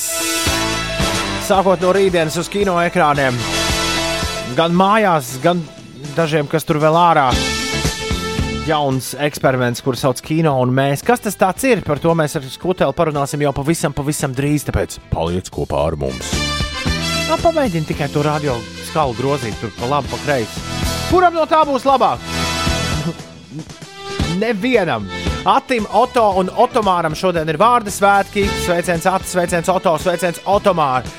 Sākot no rītdienas uz kino ekrāniem. Gan mājās, gan dažiem, kas tur vēl ārā. Jauns eksperiments, kurš sauc Kino un mēs. Kas tas ir? Par to mēs ar Skuteli parunāsim jau pavisam, pavisam drīz. Tāpēc paliec kopā ar mums! Nu, pamēģini tikai to radio skalu grozīt, tur pa labi, pa kreisi. Kuram no tā būs labāk? Nevienam. Atim, Oto un Otomāram šodien ir vārdu svētki. Sveiciens Atis, sveiciens Oto, sveiciens Otomāram.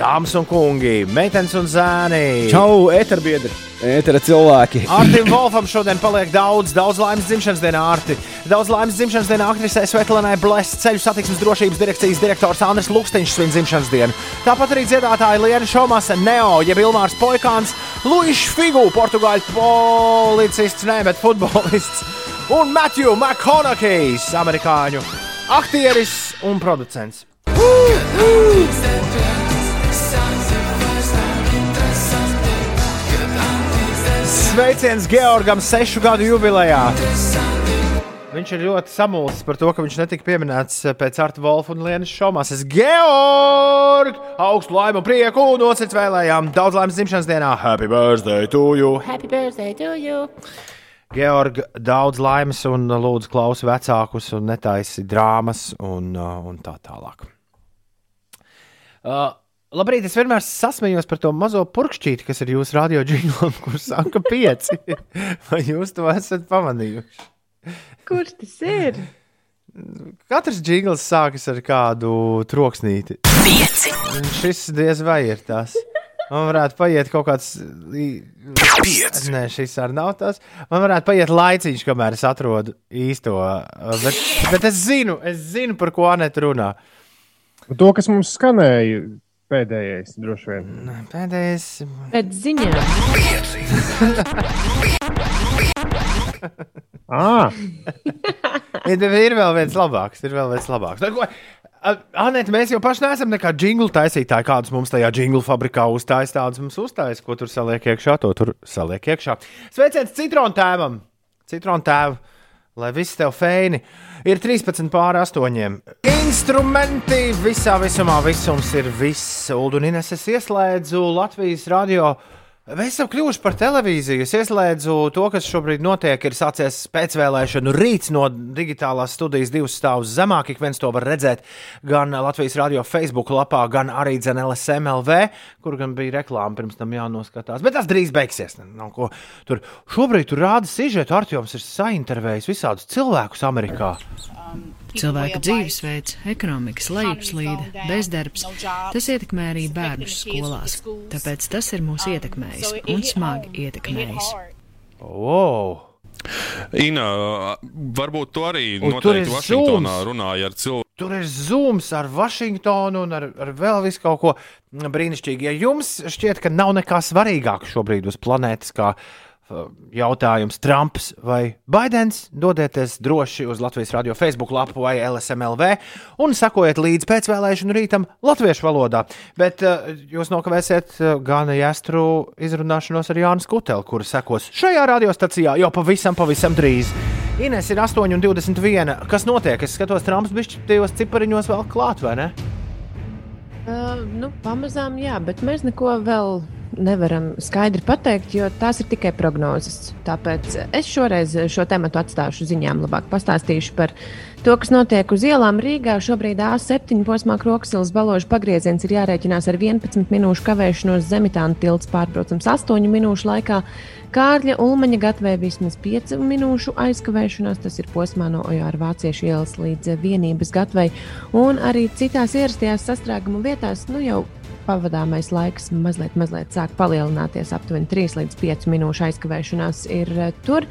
Dāmas un kungi, meitenes un zēni. Čau, eterbiedri! Etera cilvēki! Artim Volfam šodien paliek daudz, daudz laimes dzimšanas dienā, Arti. Daudz laimes dzimšanas dienā aktrisē Svetlanai Blēs, ceļu satiksmes drošības direkcijas direktors Andris Luksteņš svin dzimšanas dienu. Tāpat arī dziedātāji Liena Šomasa, Neo, jeb Ilmārs Poikāns, Luīšs Figu, portugāļu policists, ne, bet futbolists, un Matthew McConaughey's, amerikāņu aktieris un producents. Sveiciens Georgam sešu gadu jubilejā! Viņš ir ļoti samulsis par to, ka viņš netika pieminēts pēc Arta Volfa un Lienas Šomas. Es Georg! Augstu laimu, prieku un nosacīt vēlējām! Daudz laimes dzimšanas dienā! Happy birthday to you! Happy birthday to you! Georg, daudz laimes un lūdzu klausi vecākus un netaisi drāmas un, uh, un tā tālāk. Uh, labrīt, es vienmēr sasmējos par to mazo purkšķīti, kas ir jūsu radio džinglam, kurš saka pieci. *laughs* Vai jūs to esat pamanījuši? Kurš tas ir? Katrs jingls sākas ar kādu troksnīti. Pieci. Šis diez vai ir tas. Man varētu paiet kaut kāds. Pieci. Nē, šis arī nav tas. Man varētu paiet laiciņš, kamēr es atrodu īsto. Bet, bet es zinu, es zinu, par ko Anita runā. To, kas mums skanēja, Pēdējais, droši vien. Pēdējais. Pēc ziņām. *laughs* Ah, ir, ir vēl viens labāks. Ir vēl viens labāks. Nu, Anēt, mēs jau paši neesam nekādi jinglu taisītāji, kādus mums tajā jinglu fabrikā uzstājas. Tādus mums uzstājas, ko tur saliek iekšā, to tur saliek iekšā. Sveiciens citronu tēvam! Citronu tēvu, lai viss tev feini. Ir 13 pār 8. Instrumenti visā visumā, visums ir viss. Ulu un Ines, es ieslēdzu Latvijas radio. Mēs esam kļuvuši par televīziju. Es ieslēdzu to, kas šobrīd notiek. Ir sācies pēcvēlēšanu rīts no digitālās studijas divus stāvus zemāk. Ik viens to var redzēt gan Latvijas radio Facebook lapā, gan arī LSMLV, kur gan bija reklāma pirms tam jānoskatās. Bet tas drīz beigsies. Nav ko Tur šobrīd tur rāda sižetu. Artjoms ir saintervējis visādus cilvēkus Amerikā. Cilvēka dzīvesveids, ekonomikas lejupslīde, bezdarbs - tas ietekmē arī bērnus skolās. Tāpēc tas ir mūs ietekmējis un smagi ietekmējis. Wow! Ina, varbūt tu arī Un noteikti Vašingtonā Zooms. runāji ar cilvēku. Tur ir zūms ar Vašingtonu un ar, ar vēl visu kaut ko brīnišķīgu. Ja jums šķiet, ka nav nekā svarīgāka šobrīd uz planētas, kā uh, jautājums Trumps vai Baidens, dodieties droši uz Latvijas radio Facebook lapu vai LSMLV un sekojiet līdzi pēcvēlēšanu rītam latviešu valodā. Bet uh, jūs nokavēsiet uh, gan jāstru izrunāšanos ar Jānu Skutelu, kur sekos šajā radiostacijā jau pavisam, pavisam drīz. Ines ir 8,21. Kas notiek? Es skatos, Trumps bija tajos cipariņos vēl klāt, vai ne? Uh, nu, pamazām, jā, bet mēs neko vēl nevaram skaidri pateikt, jo tās ir tikai prognozes. Tāpēc es šoreiz šo tematu atstāšu ziņām, labāk pastāstīšu par to, kas notiek uz ielām Rīgā. Šobrīd A7 posmā Kroksilas balāžu pagrieziens ir jārēķinās ar 11 minūšu kavēšanos, Zemitāna tilts pārbraucams 8 minūšu laikā. Kārļa Ulmaņa gatavē vismaz 5 minūšu aizkavēšanās. Tas ir posmā no Ojāra Vāciešu ielas līdz vienības gatavei. Un arī citās ierastajās sastrēguma vietās nu jau pavadāmais laiks mazliet, mazliet sāk palielināties. Aptuveni 3 līdz 5 minūšu aizkavēšanās ir eh, tur.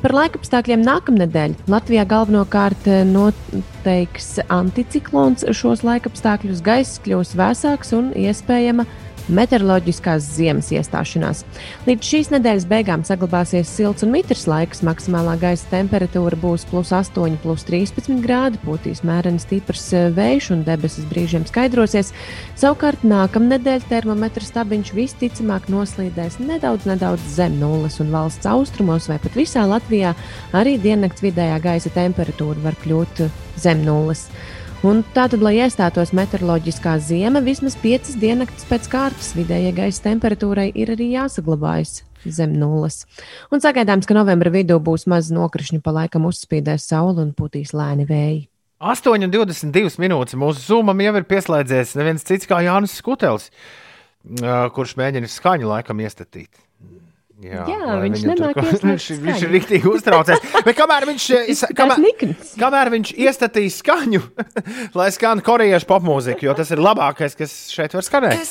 Par laikapstākļiem nākamnedēļ Latvijā galvenokārt eh, noteiks anticiklons šos laikapstākļus. Gaiss kļūs vēsāks un iespējama meteoroloģiskās ziemas iestāšanās. Līdz šīs nedēļas beigām saglabāsies silts un mitrs laiks. Maksimālā gaisa temperatūra būs plus 8, plus 13 grādi, pūtīs mērens stiprs eh, vējš un debesis brīžiem skaidrosies. Savukārt nākamnedēļ termometra stabiņš visticamāk noslīdēs nedaudz, nedaudz zem nulles, un valsts austrumos vai pat visā Latvijā arī diennakts vidējā gaisa temperatūra var kļūt zem nulles. Un tātad, lai iestātos meteoroloģiskā zima, vismaz 5 diennaktis pēc kārtas vidējai gaisa temperatūrai ir arī jāsaglabājas zem nulles. Un sagaidāms, ka novembra vidū būs maz nokrišņu, pa laikam uzspīdēs saule un putīs lēni vēji. 8,22 minūtes mūsu zūmam jau ir pieslēdzies neviens cits kā Jānis Skutelis, kurš mēģina skaņu laikam iestatīt. Jā, lai viņš ko- ieslēgt viņš, viņš ir skaņu. rīktīgi uztraucies. Bet kamēr viņš, *laughs* is- kamēr, kamēr viņš iestatīs skaņu, *laughs* lai skan korejiešu popmūziku, jo tas ir labākais, kas šeit var skanēt.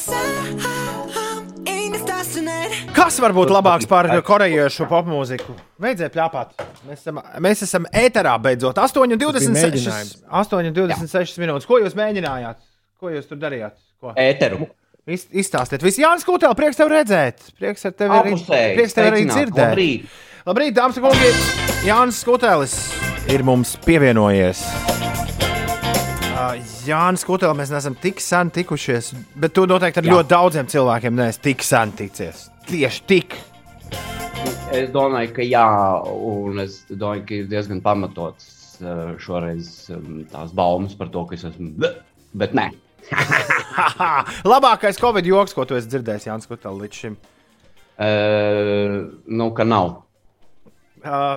Kas var būt labāks par korejiešu popmūziku? Beidziet plāpāt. Mēs esam, mēs esam ēterā beidzot. 8,26 mēģinājums. 8,26 minūtes. Ko jūs mēģinājāt? Ko jūs tur darījāt? Ko? Ēteru. Iz, izstāstiet, visi Jānis Kutēl, prieks tev redzēt. Prieks ar tevi arī, Apusēji, prieks tevi arī dzirdēt. labrīt. Labrīt, dāmas un kungi! Jānis Kutēlis ir mums pievienojies. Uh, Jānis Kutēlis, mēs neesam tik sen tikušies, bet tu noteikti ar Jā. ļoti daudziem cilvēkiem neesi tik sen ticies. Tieši tik. Es domāju, ka jā, un es domāju, ka ir diezgan pamatots šoreiz tās baumas par to, ka es esmu. Bet nē, *laughs* Labākais Covid joks, ko tu esi dzirdējis, Jānis Kutēlis, līdz šim. uh, nu, ka nav. Uh,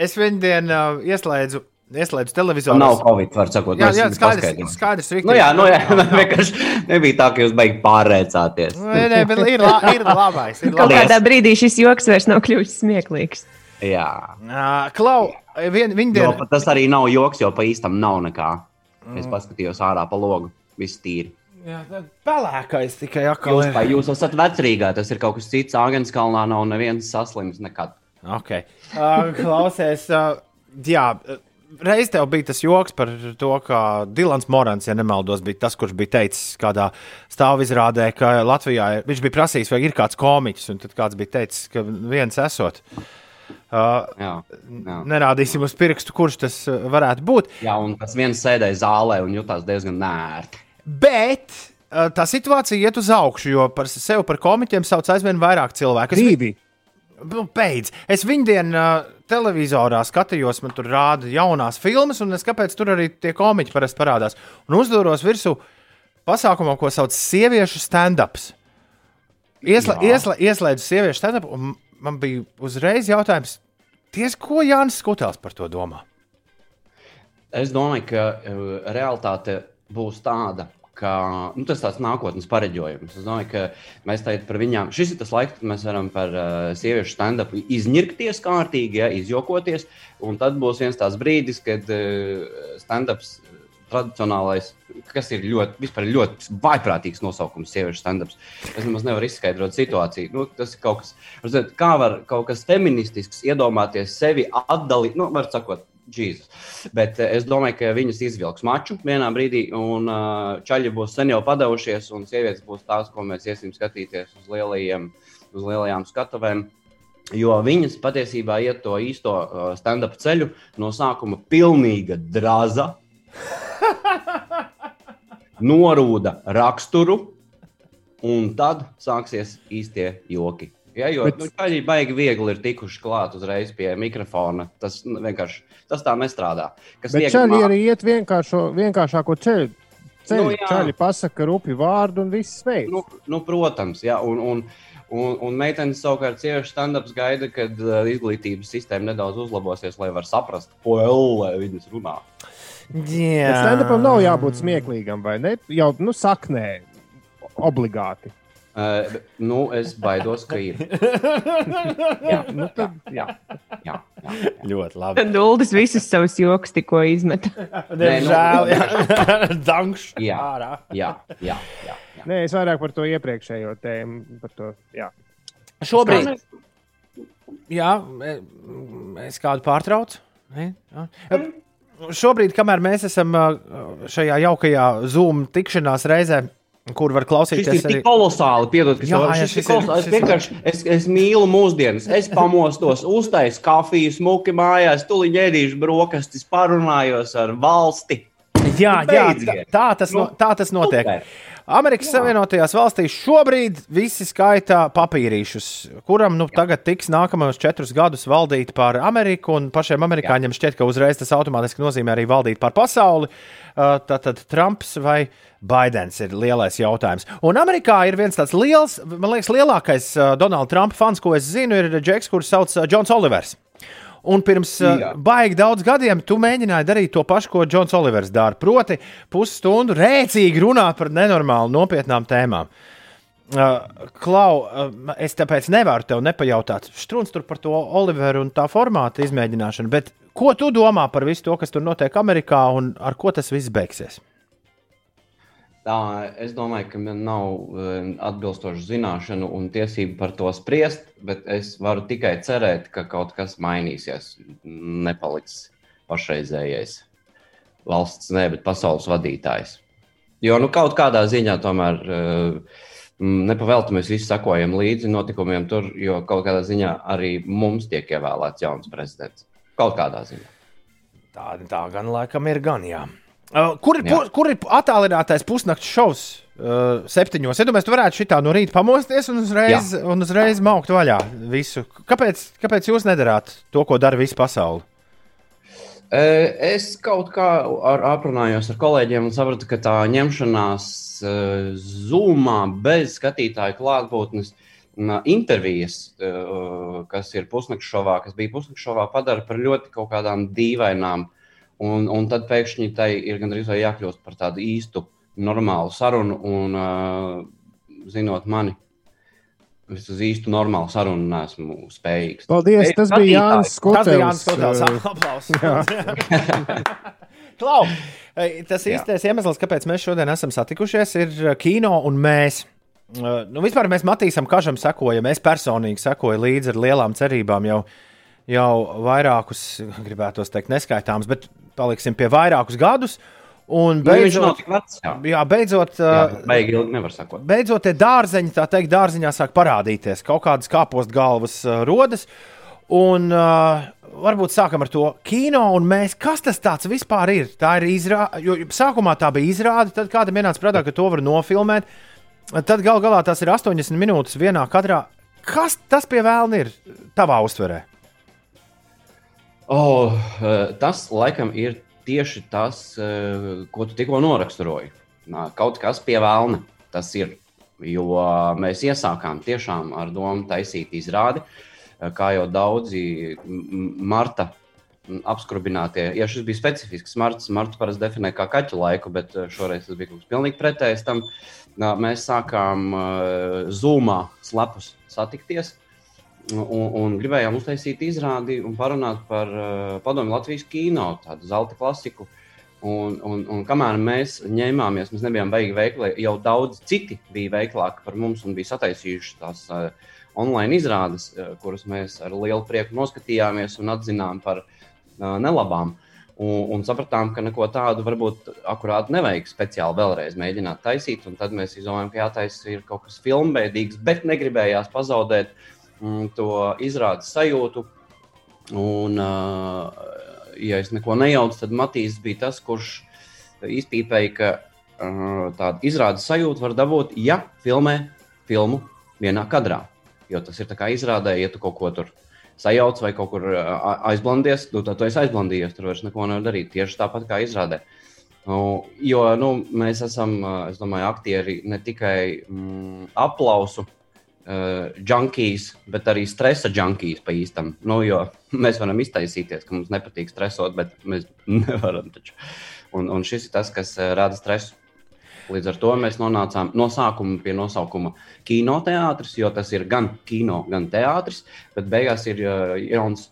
es viņu dienu uh, ieslēdzu, ieslēdzu televizoru. Nav Covid, var sakot. Jā, nu, jā skaidrs, skaidrs. Nu, jā, nu, jā, *laughs* vienkārši nebija tā, ka jūs beigās pārrēcāties. Nē, nē, bet ir, la, ir labais. Ir *laughs* Kaut labais. kādā brīdī šis joks vairs nav kļuvis smieklīgs. Jā, Uh, Klau, vien, viņa jo diena. pat tas arī nav joks, jo pa īstam nav nekā. Es paskatījos ārā pa logu, viss tīri. Jā, pelēkais tikai atkal. Jūs, pa, jūs esat vecrīgā, tas ir kaut kas cits. Āgānskalnā nav neviens saslims nekad. Okay. Uh, klausies, uh, jā, reiz tev bija tas joks par to, ka Dilans Morans, ja nemaldos, bija tas, kurš bija teicis kādā stāvizrādē, ka Latvijā ir, viņš bija prasījis, vai ir kāds komiķis, un tad kāds bija teicis, ka viens esot. Uh, jā, jā. Nerādīsim uz pirkstu, kurš tas varētu būt. Jā, un tas viens sēdēja zālē un jutās diezgan nērti. Bet uh, tā situācija iet uz augšu, jo par sevi par komiķiem sauc aizvien vairāk cilvēku. Divi. Nu, beidz. Es viņdien uh, televizorā skatījos, man tur rāda jaunās filmas, un es kāpēc tur arī tie komiķi parasti parādās. Un uzdūros virsū pasākumā, ko sauc par sieviešu stand-ups. Iesla, iesla, ieslēdzu sieviešu stand-up, un man bija uzreiz jautājums, ties, ko Jānis Skutels par to domā? Es domāju, ka uh, realitāte būs tāda, ka nu, tas ir tāds nākotnes pareģojums. Es domāju, ka mēs tagad par viņām, šis ir tas laiks, kad mēs varam par uh, sieviešu stand-upu izņirkties kārtīgi, ja, izjokoties. Un tad būs viens tāds brīdis, kad uh, stand-ups tradicionālais, kas ir ļoti, ļoti vaiprātīgs nosaukums, sieviešu stand-ups. Es nemaz nevaru izskaidrot situāciju. Nu, tas ir kaut kas, redzēt, kā var kaut kas feministisks iedomāties sevi atdalīt, nu, var sakot, Jēzus. Bet eh, es domāju, ka viņas izvilks maču vienā brīdī, un uh, čaļi būs sen jau padavušies, un sievietes būs tās, ko mēs iesim skatīties uz, lielajiem, uz lielajām skatuvēm. Jo viņas patiesībā iet to īsto uh, stand-up ceļu no sākuma pilnīga draza, norūda raksturu, un tad sāksies īstie joki. Ja, jo Bet- Bet... nu, tādi baigi viegli ir tikuši klāt uzreiz pie mikrofona. Tas nu, vienkārši tas tā nestrādā. Kas Bet čaļi mā- arī iet vienkāršo, vienkāršāko ceļu. Ceļu Nu, nu, čaļi pasaka rupi vārdu un viss veids. Nu, nu, protams, jā, un, un, un, un meitenes savukārt cieši stand-ups gaida, kad uh, izglītības sistēma nedaudz uzlabosies, lai varētu saprast, ko ellē viņas runā. Jā, Bet stand-upam nav jābūt smieklīgam, vai ne? Jau nu, saknē, obligāti. Uh, nu, es baidos, ka ir. *laughs* jā, nu tad, jā, jā, jā. Ļoti labi. Tad Dullis visus savus joks tikko izmet. *laughs* Diemžēl, jā. *laughs* Dankš. Jā, ārā. jā, jā, jā. Nē, es vairāk par to iepriekšējo tēmu. Par to, jā. Šobrīd, jā, e- es kādu pārtraucu. Ne? Jā. Šobrīd, kamēr mēs esam ā, šajā jaukajā Zoom tikšanās reizē, kur var klausīties ir tik kolosāli, piedod, ka Jā, jā, šis šis ir kolosāli. Es vienkārši es, es mīlu mūsdienas. Es pamostos, uztaisu kafiju, smuki mājās, tuliņ ēdīšu brokastis, parunājos ar valsti. Jā, Nu, jā tā, tā, tas, no, tā tas notiek. Amerikas Savienotajās valstīs šobrīd visi skaitā papīrīšus, kuram nu, tagad tiks nākamajos četrus gadus valdīt pār Ameriku. un Pašiem amerikāņiem šķiet, ka uzreiz tas automātiski nozīmē arī valdīt pār pasauli. Uh, Tātad Trumps vai Baidens ir lielais jautājums. Un Amerikā ir viens tāds liels, man liekas, lielākais uh, Donalda Trumpa fans, ko es zinu, ir Džeks, kurš sauc uh, Džons Olivers. Un pirms uh, Jā. baigi daudz gadiem tu mēģināji darīt to pašu, ko Džons Olivers dara. Proti, pusstundu rēcīgi runāt par nenormāli nopietnām tēmām. Uh, Klau, uh, es tāpēc nevaru tev nepajautāt, strūns tur par to Oliveru un tā formāta izmēģināšanu, bet ko tu domā par visu to, kas tur notiek Amerikā un ar ko tas viss beigsies? Tā, es domāju, ka man nav eh, atbilstošu zināšanu un tiesību par to spriest, bet es varu tikai cerēt, ka kaut kas mainīsies. Nepaliks pašreizējais valsts, ne, bet pasaules vadītājs. Jo nu, kaut kādā ziņā tomēr eh, nepavēlti mēs visi sakojam līdzi notikumiem tur, jo kaut kādā ziņā arī mums tiek ievēlēts jauns prezidents. Kaut kādā ziņā. Tā, tā gan laikam ir gan, jā. Uh, kur, ir, Jā. pu, kur ir attālinātais pusnakts šovs? Uh, septiņos. Es domāju, tu varētu šitā no rīta pamosties un uzreiz, un uzreiz maukt vaļā visu. Kāpēc, kāpēc jūs nedarāt to, ko dara visa pasaule? Es kaut kā ar, aprunājos ar kolēģiem un sapratu, ka tā ņemšanās zūmā bez skatītāju klātbūtnes intervijas, kas ir pusnakts šovā, kas bija pusnakts šovā, padara par ļoti kaut kādām dīvainām. Un, un tad pēkšņi tai ir gandrīz jākļūst par tādu īstu, normālu sarunu. Un, zinot mani, es uz īstu, normālu sarunu neesmu spējīgs. Paldies, tas bija Jānis Tas bija Jānis. Uh, *laughs* Aplausos. Klau, tas Jā. īstais iemesls, kāpēc mēs šodien esam satikušies, ir uh, kino un mēs. Uh, Nu, vispār mēs Matīsam Kažam sekojam. Es personīgi sekoju līdzi ar lielām cerībām jau jau vairākus, gribētu teikt, neskaitāmus, bet paliksim pie vairākus gadus. Un Nu, beidzot, tik vecs, jā. jā, beidzot, Jā, beidzot tie dārzeņi, tā teikt, dārziņā sāk parādīties. Kaut kādas kāpost galvas uh, rodas. Un uh, varbūt sākam ar to kino, un mēs, kas tas tāds vispār ir? Tā ir izrāde, jo sākumā tā bija izrāde, tad kādam ienāca prātā, ka to var nofilmēt. Tad gal galā tas ir 80 minūtes vienā kadrā. Kas tas pie vēlna ir tavā uztverē? Oh, tas laikam ir tieši tas, eh, ko tu tikko noraksturoji. Kaut kas pie vēlna tas ir. Jo mēs iesākām tiešām ar domu taisīt izrādi, eh, kā jau daudzi marta apskrubinātie. Ja šis bija specifisks marts, marts parasti definē kā kaķu laiku, bet eh, šoreiz tas bija kaut kas pilnīgi pretējs tam. Mēs sākām zūmā slepus satikties un, un gribējām uztaisīt izrādi un parunāt par uh, padomu Latvijas kino, tādu zelta klasiku. Un, un, un kamēr mēs ņēmāmies, mēs nebijām beigi veikli, jau daudz citi bija veiklāki par mums un bija sataisījuši tās uh, online izrādes, uh, kuras mēs ar lielu prieku noskatījāmies un atzinām par uh, nelabām. Un, un sapratām, ka neko tādu varbūt akurāti nevajag speciāli vēlreiz mēģināt taisīt. Tad mēs izdomājām, ka jātaisa kaut kas filmveidīgs, bet negribējās pazaudēt mm, to izrādes sajūtu. Un, uh, ja es neko nejaucu, tad Matīs bija tas, kurš izpīpēja, ka uh, tādu izrādes sajūtu var dabūt, ja filmē filmu vienā kadrā. Jo tas ir kā izrādē, ja tu kaut ko tur sajauc vai kaut kur ā, aizblandies, nu, tad tu esi aizblandījies. Tur vairs neko nevar darīt. Tieši tāpat kā izrādē. Nu, jo nu, mēs esam, es domāju, aktieri ne tikai mm, aplausu uh, junkijas, bet arī stresa junkijas pa īstam. Nu, jo *laughs* mēs varam iztaisīties, ka mums nepatīk stresot, bet mēs *laughs* nevaram. Taču. Un, un šis ir tas, kas ā, rada stresu. Līdz ar to mēs nonācām no sākuma pie nosaukuma kinoteātris, jo tas ir gan kino, gan teātris, bet beigās ir uh, jauns,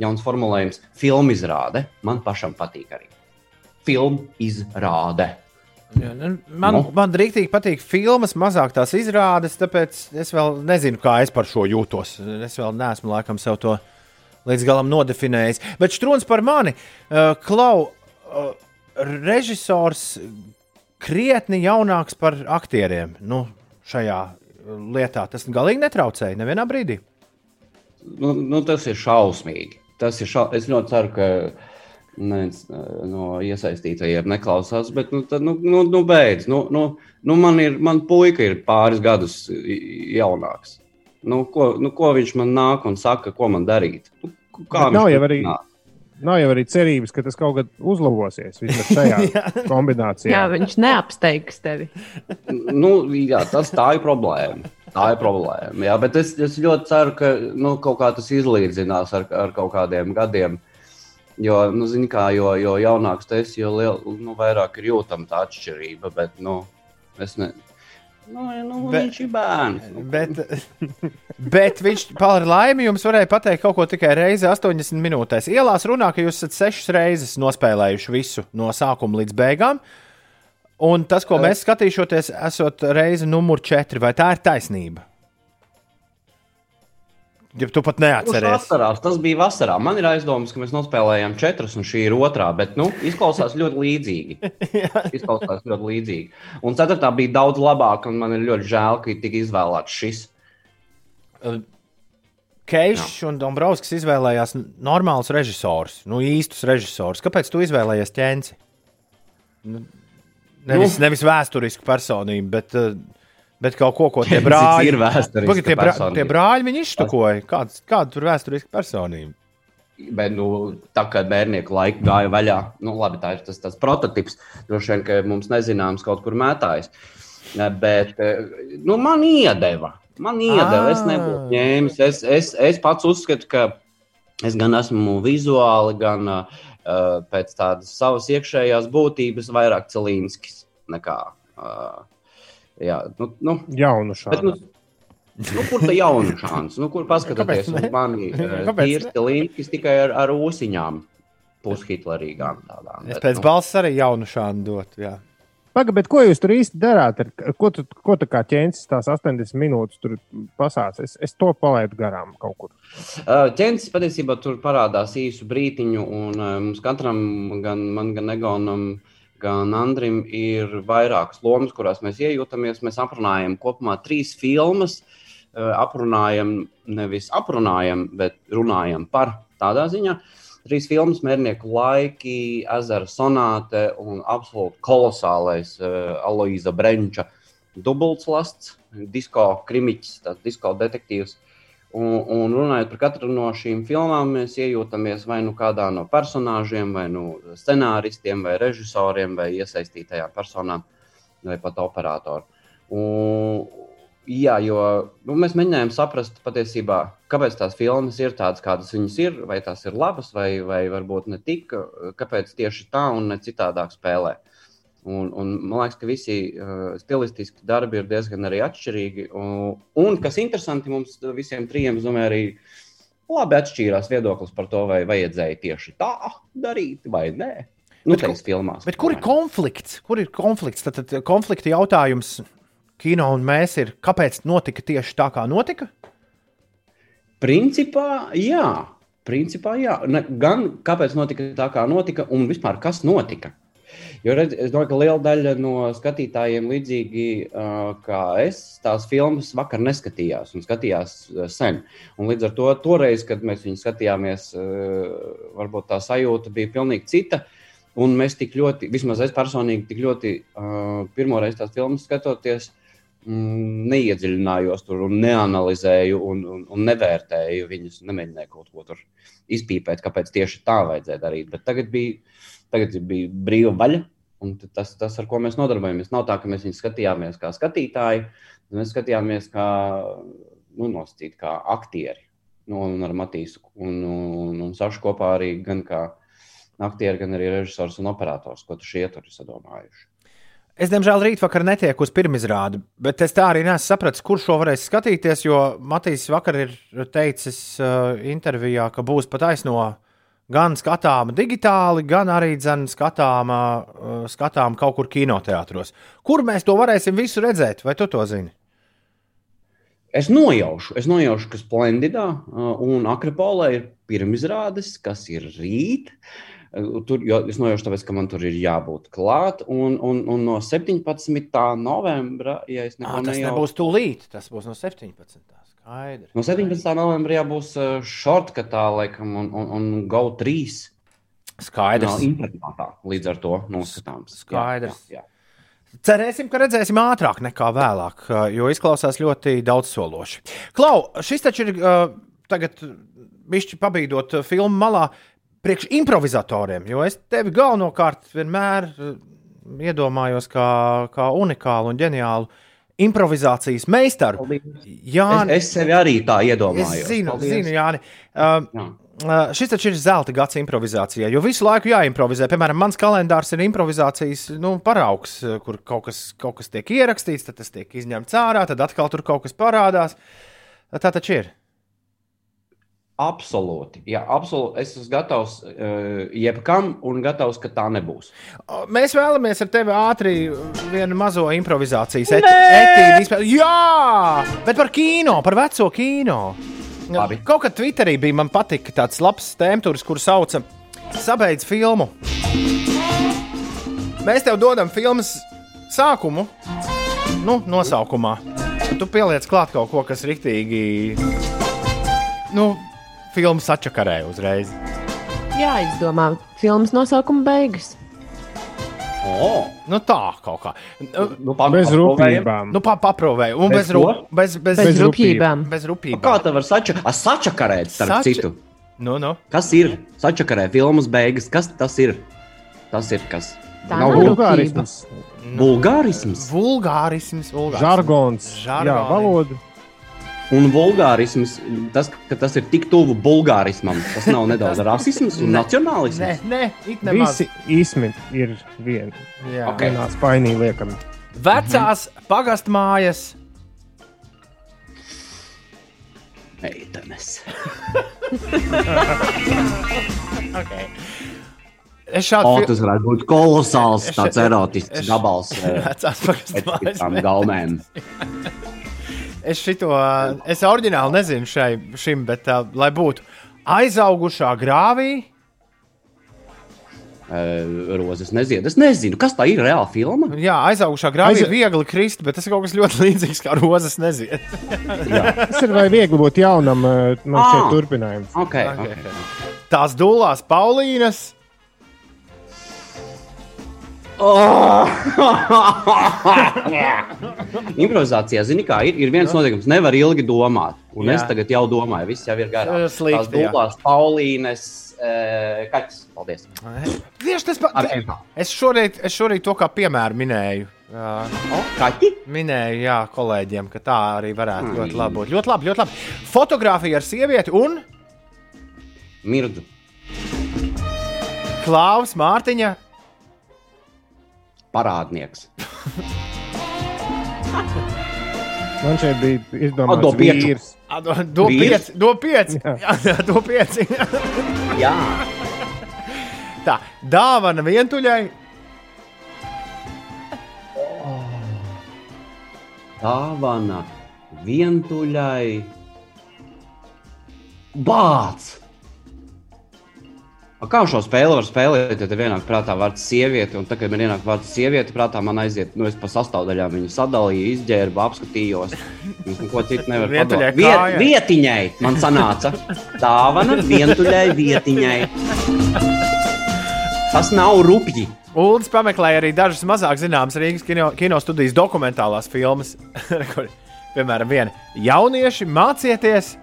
jauns formulējums - filmu izrāde. Man pašam patīk arī. Filmu izrāde. Jā, nu, Man, man rīktīgi patīk filmas, mazāk tās izrādes, tāpēc es vēl nezinu, kā es par šo jūtos. Es vēl neesmu laikam sev to līdz galam nodefinējis. Bet strūns par mani, uh, Klau, uh, režisors krietni jaunāks par aktieriem nu, šajā lietā. Tas galīgi netraucēja nevienā brīdī. Nu, nu, tas ir šausmīgi. Tas ir šau... Es ļoti ceru, ka neviens eh, no iesaistītajiem neklausās, bet nu, tad, nu, nu, nu beidz. Nu, nu, nu, man, ir, man puika ir pāris gadus jaunāks. Nu, ko, nu, ko viņš man nāk un saka, ko man darīt? Nu, kā Bet nav viņš jau arī, nāk? nav jau arī cerības, ka tas kaut kad uzlabosies. Vismaz šajā *laughs* kombinācijā. Jā, viņš neapsteigs tevi. nu, jā, tas tā ir problēma. Tā ir problēma. Jā, bet es, es ļoti ceru, ka nu, kaut kā tas izlīdzinās ar, ar kaut kādiem gadiem. Jo, nu, zini, kā, jo, jo jaunāks tas ir, jo liel, nu, vairāk ir jūtama tā atšķirība. Bet, nu, es ne, nu, nu, Bet- viņš ir bērns. Bet, *laughs* bet viņš par laimi jums varēja pateikt kaut ko tikai reizi 80 minūtēs. Ielās runā, ka jūs esat sešas reizes nospēlējuši visu no sākuma līdz beigām. Un tas, ko mēs skatīšoties, esot reize numur 4, vai tā ir taisnība? Ja tu pat neatceries. atcerās? Tas bija vasarā. Man ir aizdomas, ka mēs nospēlējām četras, un šī ir otrā. Bet, nu, izklausās ļoti līdzīgi. *laughs* izklausās ļoti līdzīgi. Un ceturtā bija daudz labāka, un man ir ļoti žēl, ka tika izvēlēts šis. Keišs un Dombrovskis izvēlējās normālus režisorus, nu īstus režisorus. Kāpēc tu izvēlējies ķēniņu? Nevis, Nu. nevis vēsturisku personību, bet, uh, bet kaut ko, ko *laughs* tie brāļi ir vēsturiska Pagaid, tie, brā, tie brāļi viņi izštukoja. Kāds, kāda tur vēsturiska personība? Bet, nu, tā kā bērnieku laika gāja vaļā, nu, labi, tā ir tas, tas prototyps. Droši vien, ka mums nezināms kaut kur mētājas. Bet eh, nu, man iedeva. Man iedeva, es nebūtu Ah. ņēmis. Es, es, es pats uzskatu, ka es gan esmu vizuāli, gan uh, pēc tādas savas iekšējās būtības vairāk cilīnskis nekā. Uh, jā, nu, nu, Jaunu Bet, nu, šādu. nu, kur tā jauna šāns? Nu, kur *laughs* paskatieties *laughs* Kāpēc uz mani? Tīrsti līnķis tikai ar, ar ūsiņām. Pushitlerīgām tādām. Es bet, pēc nu, balss arī jaunu šādu dotu. jā. Pagaid, bet ko jūs tur īsti darāt? Ar- Ko tu, ko tu kā ķēnis tās 80 minūtes tur pasāc? Es, es to palaidu garām kaut kur. Uh, Ķēnis patiesībā tur parādās īsu brītiņu, un uh, mums katram, gan man, gan Egonam, gan Andrim, ir vairākas lomas, kurās mēs iejūtamies. Mēs aprunājam kopumā trīs filmas. Uh, aprunājam, nevis aprunājam, bet runājam par tādā ziņā. Trīs filmas, Mērnieku laiki, Ezera sonāte un absolūti kolosālais uh, Aloīza Brenča dubultslasts, disko krimiķis, tāds disko detektīvs. Un, un runājot par katru no šīm filmām, mēs iejūtamies vai nu kādā no personāžiem, vai nu scenāristiem, vai režisoriem, vai iesaistītajām personām, vai pat operatoru. Un, jā, jo nu, mēs mēģinājām saprast patiesībā, kāpēc tās filmas ir tādas, kādas viņas ir, vai tās ir labas, vai, vai varbūt ne tik, kāpēc tieši tā un ne citādāk spēlē. Un, un man liekas, ka visi uh, stilistiski darbi ir diezgan arī atšķirīgi. Un, un kas interesanti, mums visiem trijiem, domāju, arī labi atšķīrās viedoklis par to, vai vajadzēja tieši tā darīt vai nē. Nu, tās filmās. Bet kur ir konflikts? Kur ir konflikts? Tad, tad konflikta jautājums kino un mēs ir, kāpēc notika tieši tā, kā notika? Principā, jā. Principā, jā. Ne, gan kāpēc notika tā, kā notika, un vispār kas notika. Jo redz, es domāju, ka liela daļa no skatītājiem, līdzīgi uh, kā es, tās filmas vakar neskatījās un skatījās uh, sen. Un līdz ar to, toreiz, kad mēs viņu skatījāmies, uh, varbūt tā sajūta bija pilnīgi cita. Un mēs tik ļoti, vismaz es personīgi, tik ļoti uh, pirmoreiz tās filmas skatoties, mm, neiedziļinājos tur un neanalizēju un, un, un nevērtēju viņus. Nemēģināju kaut ko tur izpīpēt, kāpēc tieši tā vajadzēja darīt. Bet tagad bija, tagad bija brīva vaļa. Un tas, tas, ar ko mēs nodarbojamies, nav tā, ka mēs viņu skatījāmies kā skatītāji, mēs skatījāmies kā, nu, nosacīt, kā aktieri. Nu, un ar Matīsu un, un, un Sašu kopā arī gan kā aktieri, gan arī režisors un operators, ko tu šie tur ir sadomājuši. Es, diemžēl, rītvakar netieku uz pirmizrādi, bet es tā arī nesu sapratis, kurš šo varēs skatīties. Jo Matīs vakar ir teicis uh, intervijā, ka būs pat aizno gan skatāma digitāli, gan arī skatāma, uh, skatāma kaut kur kinoteātros. Kur mēs to varēsim visu redzēt, vai tu to zini? Es nojaušu, es nojaušu ka Splendidā uh, un Akropolē ir pirmizrādes, kas ir rīt. Uh, Tur, es nojaušu, tāpēc, ka man tur ir jābūt klāt. Un, un, un no 17. novembra, ja es neko À, tas nejaušu, nebūs tūlīt, tas būs no 17. Skaidrs. no 17. novembra jābūs uh, shortkatā, laikam, un, un, un go 3. Skaidrs. No internetā līdz ar to noskatāms. Skaidrs. Jā, jā, jā. Cerēsim, ka redzēsim ātrāk nekā vēlāk, uh, jo izklausās ļoti daudzsološi. Klau, šis taču ir uh, tagad bišķi pabīdot filmu malā priekš improvizatoriem, jo es tevi galvenokārt vienmēr iedomājos kā, kā unikālu un ģeniālu improvizācijas meistaru. Jā, Es, es sevi arī tā iedomājos. Es zinu, Paldies. zinu Jāni. Uh, uh, šis taču ir zelta gads improvizācijai, jo visu laiku jāimprovizē. Piemēram, mans kalendārs ir improvizācijas nu, paraugs, uh, kur kaut kas, kaut kas tiek ierakstīts, tad tas tiek izņemts ārā, tad atkal tur kaut kas parādās. Tā taču ir. Absolūti. Jā, absolūti. Es esmu gatavs uh, jebkam un gatavs, ka tā nebūs. Mēs vēlamies ar tevi ātri vienu mazo improvizācijas izspēlēt. Jā, bet par kino, par veco kino. Labi. Kaut kā Twitterī bija man patika tāds labs tēmturs, kur sauca Sabeidz filmu. Mēs tev dodam filmas sākumu, nu, nosaukumā. Tu pieliec klāt kaut ko, kas riktīgi, nu, filmu sačakarē uzreiz. Jā, izdomā filmas nosaukuma beigas. Oh. Nu, tā kaut kā. Nu, Bez rūpībām. Nu, pa, paprovēju. Un bez, Bez ko? bez, bez, Bez rūpībām. Bez rūpībām. Kā tā var sača, a, sačakarēt, starp Sača- citu? Nu, nu. Kas ir sačakarē filmas beigas? Kas tas ir? Tas ir kas? Tā Nav Bulgārisms, Bulgārisms. Vulgārisms, vulgārisms. žargons, jā, Žargoni. valoda. Un vulgārisms, tas, ka tas ir tik tuvu bulgārismam, tas nav *laughs* nedaudz rasisms un Nē, nacionālisms. nē, it nemaz. Visi īsmi ir vien, Jā. Ok. vienā spainī liekami. Vecās pagastmājas. Meitenes. *laughs* Okay. Es šādu O, fil- tas varētu būt kolosāls, tāds erotisks gabals. *laughs* Vecās pagastu pēc mājas tām gaumēm. Es šito, es oriģināli nezinu šai, šim, bet uh, lai būtu aizaugušā grāvī, Eh, Rozes nezied. Es nezinu, kas tā ir reāla filma. jā, aizaugušā grāvī Aiza- ir viegli krist, bet tas ir kaut kas ļoti *laughs* līdzīgs kā rozes neziet. Tas ir vai viegli būt jaunam, man šķiet, Ah. turpinājums. Okay, Ok. okay. Tās dūlās Paulīnas. Oh! *laughs* Improvizācijā, zini, kā ir, ir viens noteikums, nevar ilgi domāt. Un Jā. es tagad jau domāju, viss jau ir garām. Slikti, Tās dūlās, Paulīnes, eh, kaķis. Paldies. Tieši tas pats. Es šorīt, es šorīt to kā piemēru minēju. Uh, Kaķi? minēju, jā, kolēģiem, ka tā arī varētu Ai. ļoti labi būt. Ļoti labi, ļoti labi. Fotografija ar sievieti un Mirdzu. Klaus Mārtiņa. Parādnieks. *laughs* Man šeit bija A, do izdomāts pieču. vīrs. Do, pieci, do pieci. Jā, do pieci. *laughs* Jā, Tā, dāvana vientuļai. dāvana vientuļai. Bāts! A Kā šo spēli var spēlēt, ja tev ienāk prātā vārds sieviete, un tagad man ienāk vārds sieviete, prātā man aiziet, nu, es pa sastāvdaļām viņu sadalīju, izģērbu, apskatījos. Es neko citu nevaru *laughs* padomāt. Viet, vietiņai man sanāca. Dāvana vientuļai vietiņai. Tas nav rupji. Uldis pameklēja arī dažas mazāk zināmas Rīgas kino, kino studijas dokumentālās filmas. *laughs* Piemēram, viena jaunieši mācieties.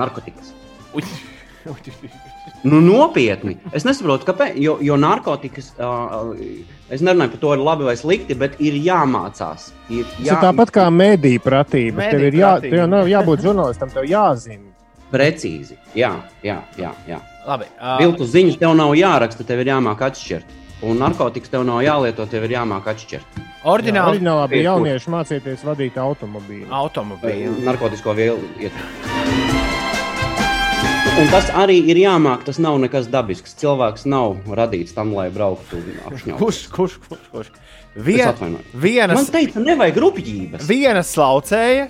Narkotikas. Nu, nopietni. Es nesaprotu, kāpēc. Jo, jo narkotikas, uh, es nerunāju par to, ir labi vai slikti, bet ir jāmācās. Ir Tas ir tāpat kā mediju pratība. Tev ir jā, Mediju tev jau nav jābūt žurnālistam, tev jāzina. Precīzi. Jā, jā, jā. jā. Labi, ā, Viltus ziņas tev nav jāraksta, tev ir jāmāk atšķirt. Un narkotikas tev nav jālieto, tev ir jāmāk atšķirt. Oriģināli Oriģinālā bija Pie kur? jaunieši mācīties vadīt automobīlu. automobīļi. Narkotisko vielu iet. Un tas arī ir jāmāk. Tas nav nekas dabisks. Cilvēks nav radīts tam, lai brauktu un apšņautu. Kurš, kurš, kurš? kurš? Vien, atvainojos. Man vienas, teica, nevajag rupjības. viena slaucēja,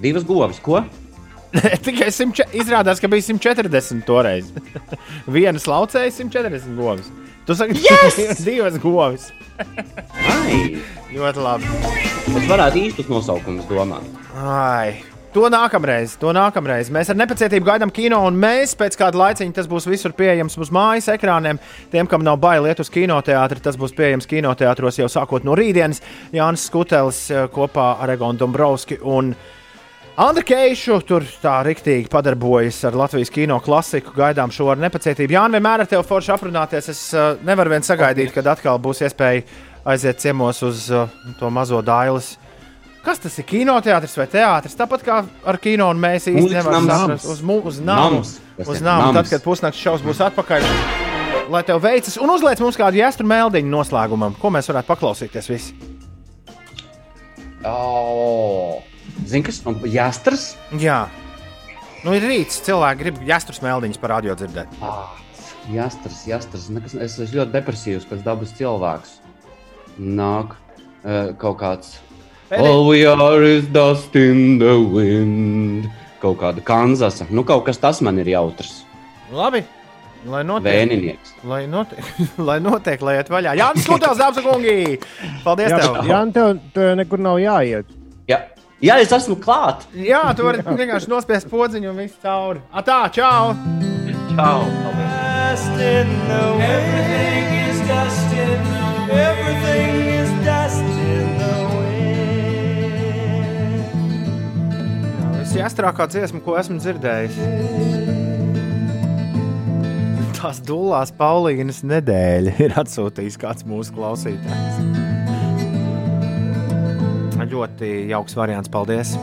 Divas govis, ko? *laughs* tikai 100, izrādās, ka bija 140 toreiz. viena slaucēja 140 govis. Tu saki, *laughs* yes! divas govis. Ai, Ļoti labi. es varētu īstus nosaukumus domāt. Ai. To nākamreiz, to nākamreiz. Mēs ar nepacietību gaidām kino, un mēs pēc kāda laiciņa tas būs visur pieejams uz mājas ekrāniem. Tiem, kam nav bail iet uz kinoteātri, tas būs pieejams kinoteātros jau sākot no rītdienas. Jānis Skutelis eh, kopā ar Egonu Dombrovski un Andru Keišu tur tā riktīgi padarbojas ar Latvijas kino klasiku. Gaidām šo ar nepacietību. Jā, vienmēr ar tevi forši aprunāties. Es uh, nevaru vien sagaidīt, kad atkal būs iespēja aiziet ciemos uz uh, to mazo dailes. Kas tas ir? Kinoteātris vai teātris? Tāpat kā ar kino, un mēs īstenībā nevaram saprast, uz, uz nāmu. Uz nāmu, tad, kad pusnakts šovs būs atpakaļ. Lai tev veicas, un uzliec mums kādu jāstru mēldiņu noslēgumam, ko mēs varētu paklausīties visi. Oh. Zini, kas ir jāstras? Jā, nu ir rīts, cilvēki grib jāstru mēldiņus par radio dzirdēt. Ah, jāstras, jāstras. Nekas, es esmu ļoti depresīvs pēc dabas cilvēks. Nāk uh, kaut kāds. Pēdēj- All we are is dust in the wind. Kaut kāda kanzasa. Nu, kaut kas tas man ir jautrs. Labi, lai notiek. Vēninieks. Lai notiek, *laughs* lai notiek, lai iet vaļā. Jā, skūpstās, dāmas un kungi! Paldies! Jā, tev. jā tev, tev nekur nav jāiet. Jā. Jā, es esmu klāt. Jā, tu vari vienkārši nospiest podziņu un viss cauri. Atā, čau! Čau! Dust in the wind. Everything is dust in the wind. Everything ir jāstrākā dziesma, ko esmu dzirdējis. Tās dūlās Paulīnas nedēļa ir atsūtījis kāds mūsu klausītājs. Ļoti jauks variants, paldies!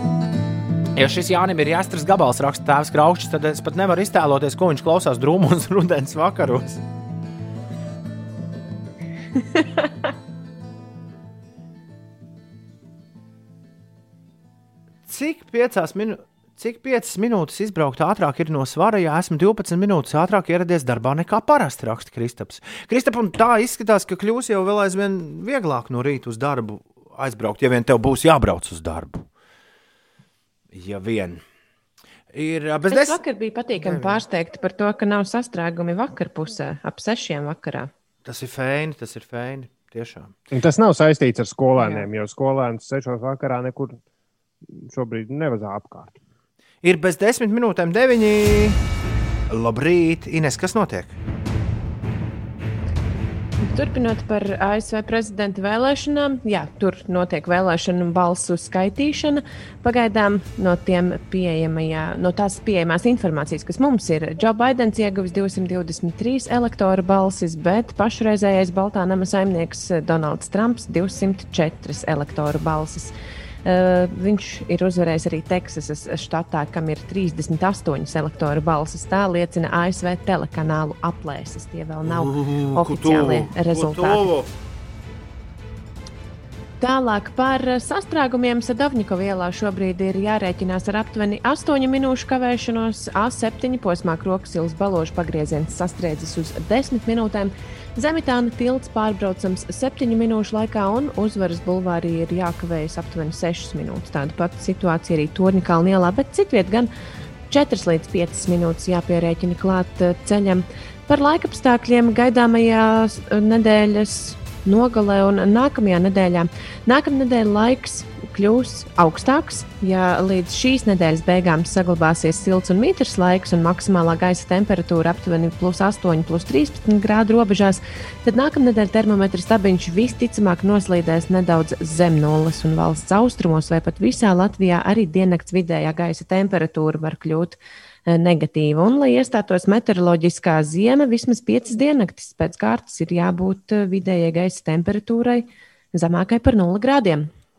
Ja šis Jānis ir jāstras gabals, raksta tēvs Kraučs, tad es pat nevaru iztēloties, ko viņš klausās drūmos rudens vakaros. Cik piecās minūtēs? Cik 5 minūtes izbraukt ātrāk ir no svara, ja esmu 12 minūtes ātrāk ieradies darbā nekā parasti, raksta Kristaps. Kristap, un tā izskatās, ka kļūs jau vēl aizvien vieglāk no rīta uz darbu aizbraukt, ja vien tev būs jābrauc uz darbu. Ja vien. Ir bez Es des... vakar biju patīkami pārsteigta par to, ka nav sastrēgumi vakar pusē, ap sešiem vakarā. Tas ir fēni, tas ir fēni. Tiešām. Un tas nav saistīts ar skolēniem, jo skolēns sešos vakarā nekur šobrīd nevazā apkārt. Ir bez desmit minūtēm deviņi. Labrīt, Ines, kas notiek? Turpinot par ASV prezidenta vēlēšanām, jā, tur notiek vēlēšanu balsu skaitīšana. Pagaidām no, no tās pieejamās informācijas, kas mums ir, Džo Baidens ieguvis 223 elektoru balsis, bet pašreizējais Baltā nama saimnieks Donalds Trumps 204 elektoru balsis. Uh, viņš ir uzvarējis arī Teksasas štatā, kam ir 38 elektoru balsis. Tā liecina ASV telekanālu aplēses. Tie vēl nav oficiālie rezultāti. Tālāk par sastrēgumiem Sadovņikova ielā šobrīd ir jārēķinās ar aptuveni 8 minūšu kavēšanos. A7 posmā Kroksilas balāžu pagrieziens sastriedzis uz 10 minūtēm. Zemitāna tilts pārbraucams 7 minūšu laikā, un uzvaras bulvārī ir jākavējas aptuveni 6 minūtes. Tāda pati situācija arī Torņkalna ielā, bet citviet gan 4 līdz 5 minūtes jāpierēķina klāt eh, ceļam. Par laikapstākļiem gaidāmajās eh, nedēļas nogalē un nākamajā nedēļā. Nākamā nedēļa laiks kļūs augstāks. Ja līdz šīs nedēļas beigām saglabāsies silts un mitrs laiks un maksimālā gaisa temperatūra aptuveni plus 8, plus 13 grādu robežās, tad nākamā nedēļa termometra stabiņš visticamāk noslīdēs nedaudz zem nulles un valsts austrumos vai pat visā Latvijā arī diennakts vidējā gaisa temperatūra var kļūt eh, negatīva. Un, lai iestātos meteoroloģiskā zima, vismaz 5 diennaktis pēc kārtas ir jābūt eh, vidējai gaisa temperatūrai zemākai par 0 grādiem.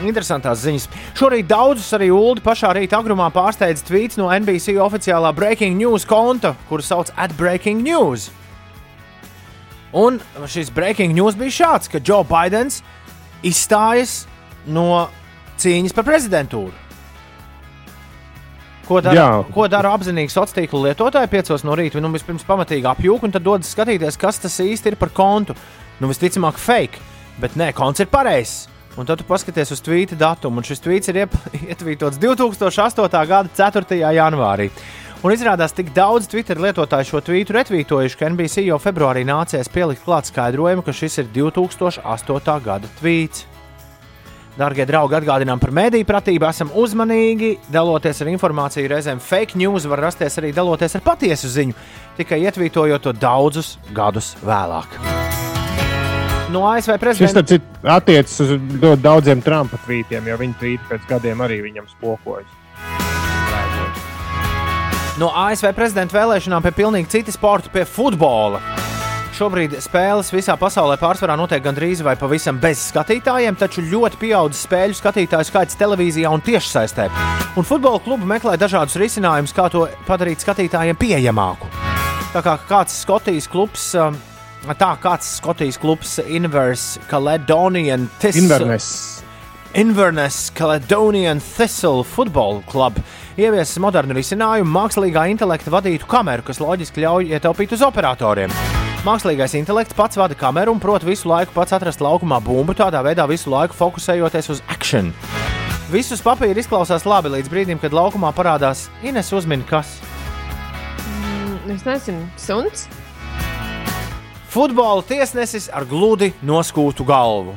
Interesantās ziņas. Šorīt daudzus arī Ulu pašā rīta agrumā pārsteidza tvīts no NBC oficiālā Breaking News konta, kuru sauc at Breaking News. Un šis Breaking News bija šāds, ka Joe Bidenis izstājas no cīņas par prezidentūru. Ko dara, Jā. ko dara apzinīgi sociālo tīklu lietotāji 5 no rīta? Nu, vispirms pamatīgi apjūka un tad dodas skatīties, kas tas īsti ir par kontu. Nu, visticamāk, fake, bet nē, konts ir pareizs. Un tad tu paskaties uz tvīta datumu, un šis tvīts ir *laughs* ietvītots 2008. gada 4. janvārī. Un izrādās, tik daudz Twitter lietotāju šo tvītu retvītojuši, ka NBC jau februārī nācies pielikt klāt skaidrojumu, ka šis ir 2008. gada tvīts. Darbie draugi, atgādinām par mēdīju pratību, esam uzmanīgi, daloties ar informāciju. Reizēm fake news var rasties arī daloties ar patiesu ziņu, tikai ietvītojot to daudzus gadus vēlāk. No ASV prezidenta citu attiecas uz daudziem Trumpa tvītiem, jo viņa tvīti pēc gadiem arī viņam spokojas. No ASV prezidenta vēlēšanām pie pilnīgi cita sporta, pie futbola. Šobrīd spēles visā pasaulē pārsvarā notiek gandrīz vai pavisam bez skatītājiem, taču ļoti pieaudzis spēļu skatītāju skaits televīzijā un tiešsaistē. Un futbola klubi meklē dažādus risinājumus, kā to padarīt skatītājiem pieejamāku. Tā kā kāds Skotijas klubs, um, tā kāds Skotijas klubs Inverse Caledonian Thistle. Inverness. Inverness Caledonian Thistle Football Club ieviesis modernu risinājumu mākslīgā intelekta vadītu kameru, kas loģiski ļauj ietaupīt uz operatoriem. Mākslīgais intelekts pats vada kameru un prot visu laiku pats atrast laukumā bumbu, tādā veidā visu laiku fokusējoties uz akciju. Viss uz papīra izklausās labi līdz brīdim, kad laukumā parādās Ines uzmini, kas Mm, Es nezinu, suns. Futbola tiesnesis ar gludi noskūtu galvu.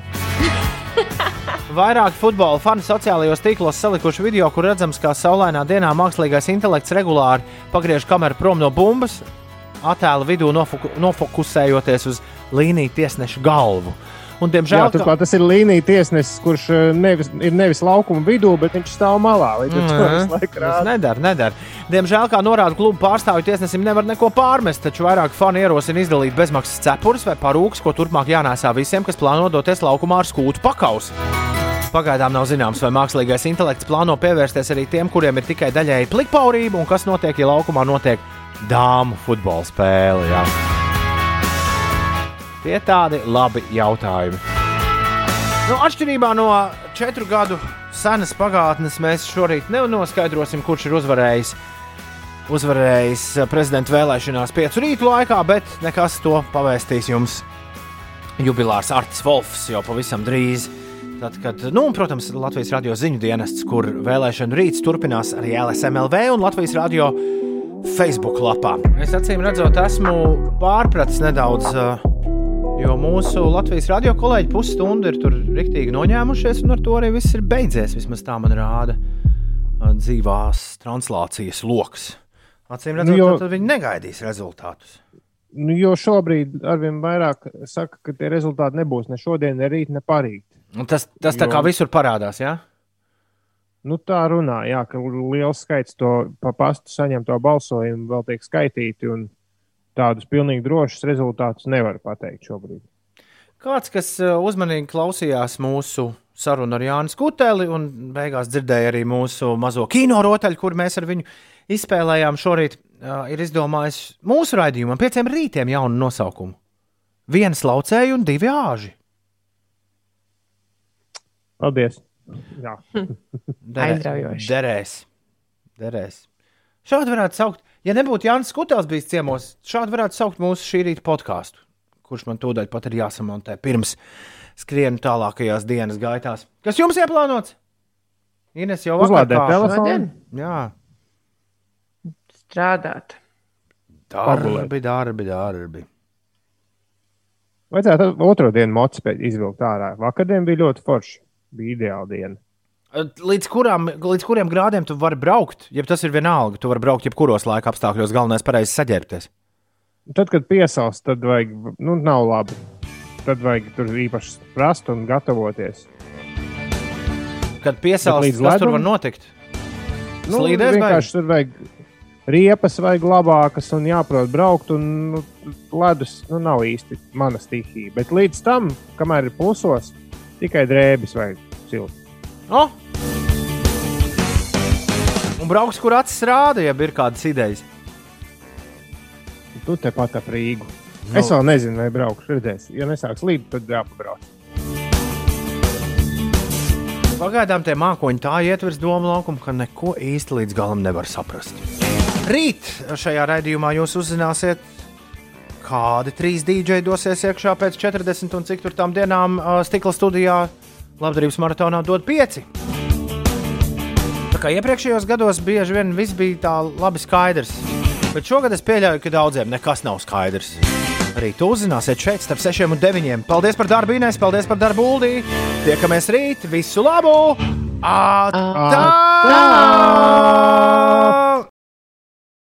*laughs* Vairāki futbola fani sociālajos tīklos salikuši video, kur redzams, kā saulainā dienā mākslīgais intelekts regulāri pagriež kameru prom no bumbas, attēla vidū nofoku, nofokusējoties uz līniju tiesneša galvu. Un, Jā, diemžēl, ka- turklāt tas ir līnija tiesnesis, kurš eh, nevis, ir nevis laukuma vidū, bet viņš stāv malā. Līdz ar to Mhm. visu laiku Tas rāda. nedara, nedara. Diemžēl, kā norāda kluba pārstāvju tiesnesim, nevar neko pārmest, taču vairāk fani ierosina izdalīt bezmaksas cepures vai parūkus, ko turpmāk jānēsā visiem, kas plāno doties laukumā ar skūtu pakausi. Pagaidām nav zināms, vai mākslīgais intelekts plāno pievērsties arī tiem, kuriem ir tikai daļēji plikpaurība, un kas notiek, ja laukumā notiek dāmu futbola spēle. Jā. Tie tādi labi jautājumi. Nu, atšķirībā no četru gadu senas pagātnes, mēs šorīt nenoskaidrosim, kurš ir uzvarējis. Uzvarējis eh, prezidenta vēlēšanās piecu rītu laikā, bet nekas to pavēstīs jums. Jubilārs Artis Volfs jau pavisam drīz. Tad, kad, nu, un, protams, Latvijas radio ziņu dienests, kur vēlēšanu rīts turpinās arī LSMLV un Latvijas radio Facebook lapā. Es acīm redzot, esmu pārpratis nedaudz, eh, jo mūsu Latvijas radio kolēģi pusstundu ir tur riktīgi noņēmušies, un ar to arī viss ir beidzies. Vismaz tā man rāda eh, dzīvās translācijas lokus. Acīm redzot, Nu, jo- tad viņi negaidīs rezultātus. Nu, jo šobrīd arvien vairāk saka, ka tie rezultāti nebūs ne šodien, ne rīt, ne parīt. Un Tas, tas tā Jo- kā visur parādās, jā? Nu, tā runā, jā, ka liels skaits to pa pastu saņemto balsojumu vēl tiek skaitīti, un tādus pilnīgi drošus rezultātus nevar pateikt šobrīd. Kāds, kas uh, uzmanīgi klausījās mūsu sarunu ar Jānu Skuteli un beigās dzirdēja arī mūsu mazo kino rotaļu, kur mēs ar viņu izspēlējām šorīt, uh, ir izdomājis mūsu raidījumam pieciem rītiem jaunu nosaukumu. Viens laucēji un divi āži. Paldies! Jā. Aizraujoši. Derēs. Derēs. Šādi varētu saukt, ja nebūtu Jānis Skutels bijis ciemos, šādi varētu saukt mūsu šī rīta podkāstu, kurš man tūdaļ pat ir jāsamontē pirms skrienu tālākajās dienas gaitās. Kas jums ieplānots? Ines jau kāpa. telefonu? Jā, Strādāt. darbi, darbi, darbi. Vajadzētu otro dienu motociklu izvilkt ārā. Vakardien bija ļoti forši. Bija ideāla diena. Līdz, kurām, līdz kuriem grādiem tu vari braukt? Ja tas ir vienalga, tu vari braukt jebkuros laika apstākļos, galvenais pareizi saģērbties. Tad, kad piesauc, tad vajag, nu, nav labi. Tad vajag tur īpaši prast un gatavoties. Kad līdz kas tur ledum? var notikt? Nu, Slīdēs vai? vienkārši tur vajag riepas, vajag labākas un jāprot braukt. Un, nu, ledus nu, nav īsti mana stihija. Bet līdz tam, kamēr ir plusos, tikai drēbes vajag silti. O! Un brauks, kur acis rāda, ja ir kādas idejas. Tu tepat ap Rīgu. Nu. Es vēl nezinu, vai braukšu. Redzēs. Ja nesāks līdzi, tad jāpabrauc. Pagaidām tie mākoņi tā ietvers domu laukumu, ka neko īsti līdz galam nevar saprast. Rīt šajā raidījumā jūs uzzināsiet, kādi trīs dīdžeji dosies iekšā pēc 40 un cik tur tām dienām stikla studijā labdarības maratonā dod pieci. Kā iepriekšējos gados bieži vien viss bija tā labi skaidrs, bet šogad es pieļauju, ka daudziem nekas nav skaidrs. Arī to uzzināsiet šeit, starp 6 un 9. Paldies par darbu, Inês, paldies par darbu, Uldī. Tiekamies rīt, visu labu! Atā!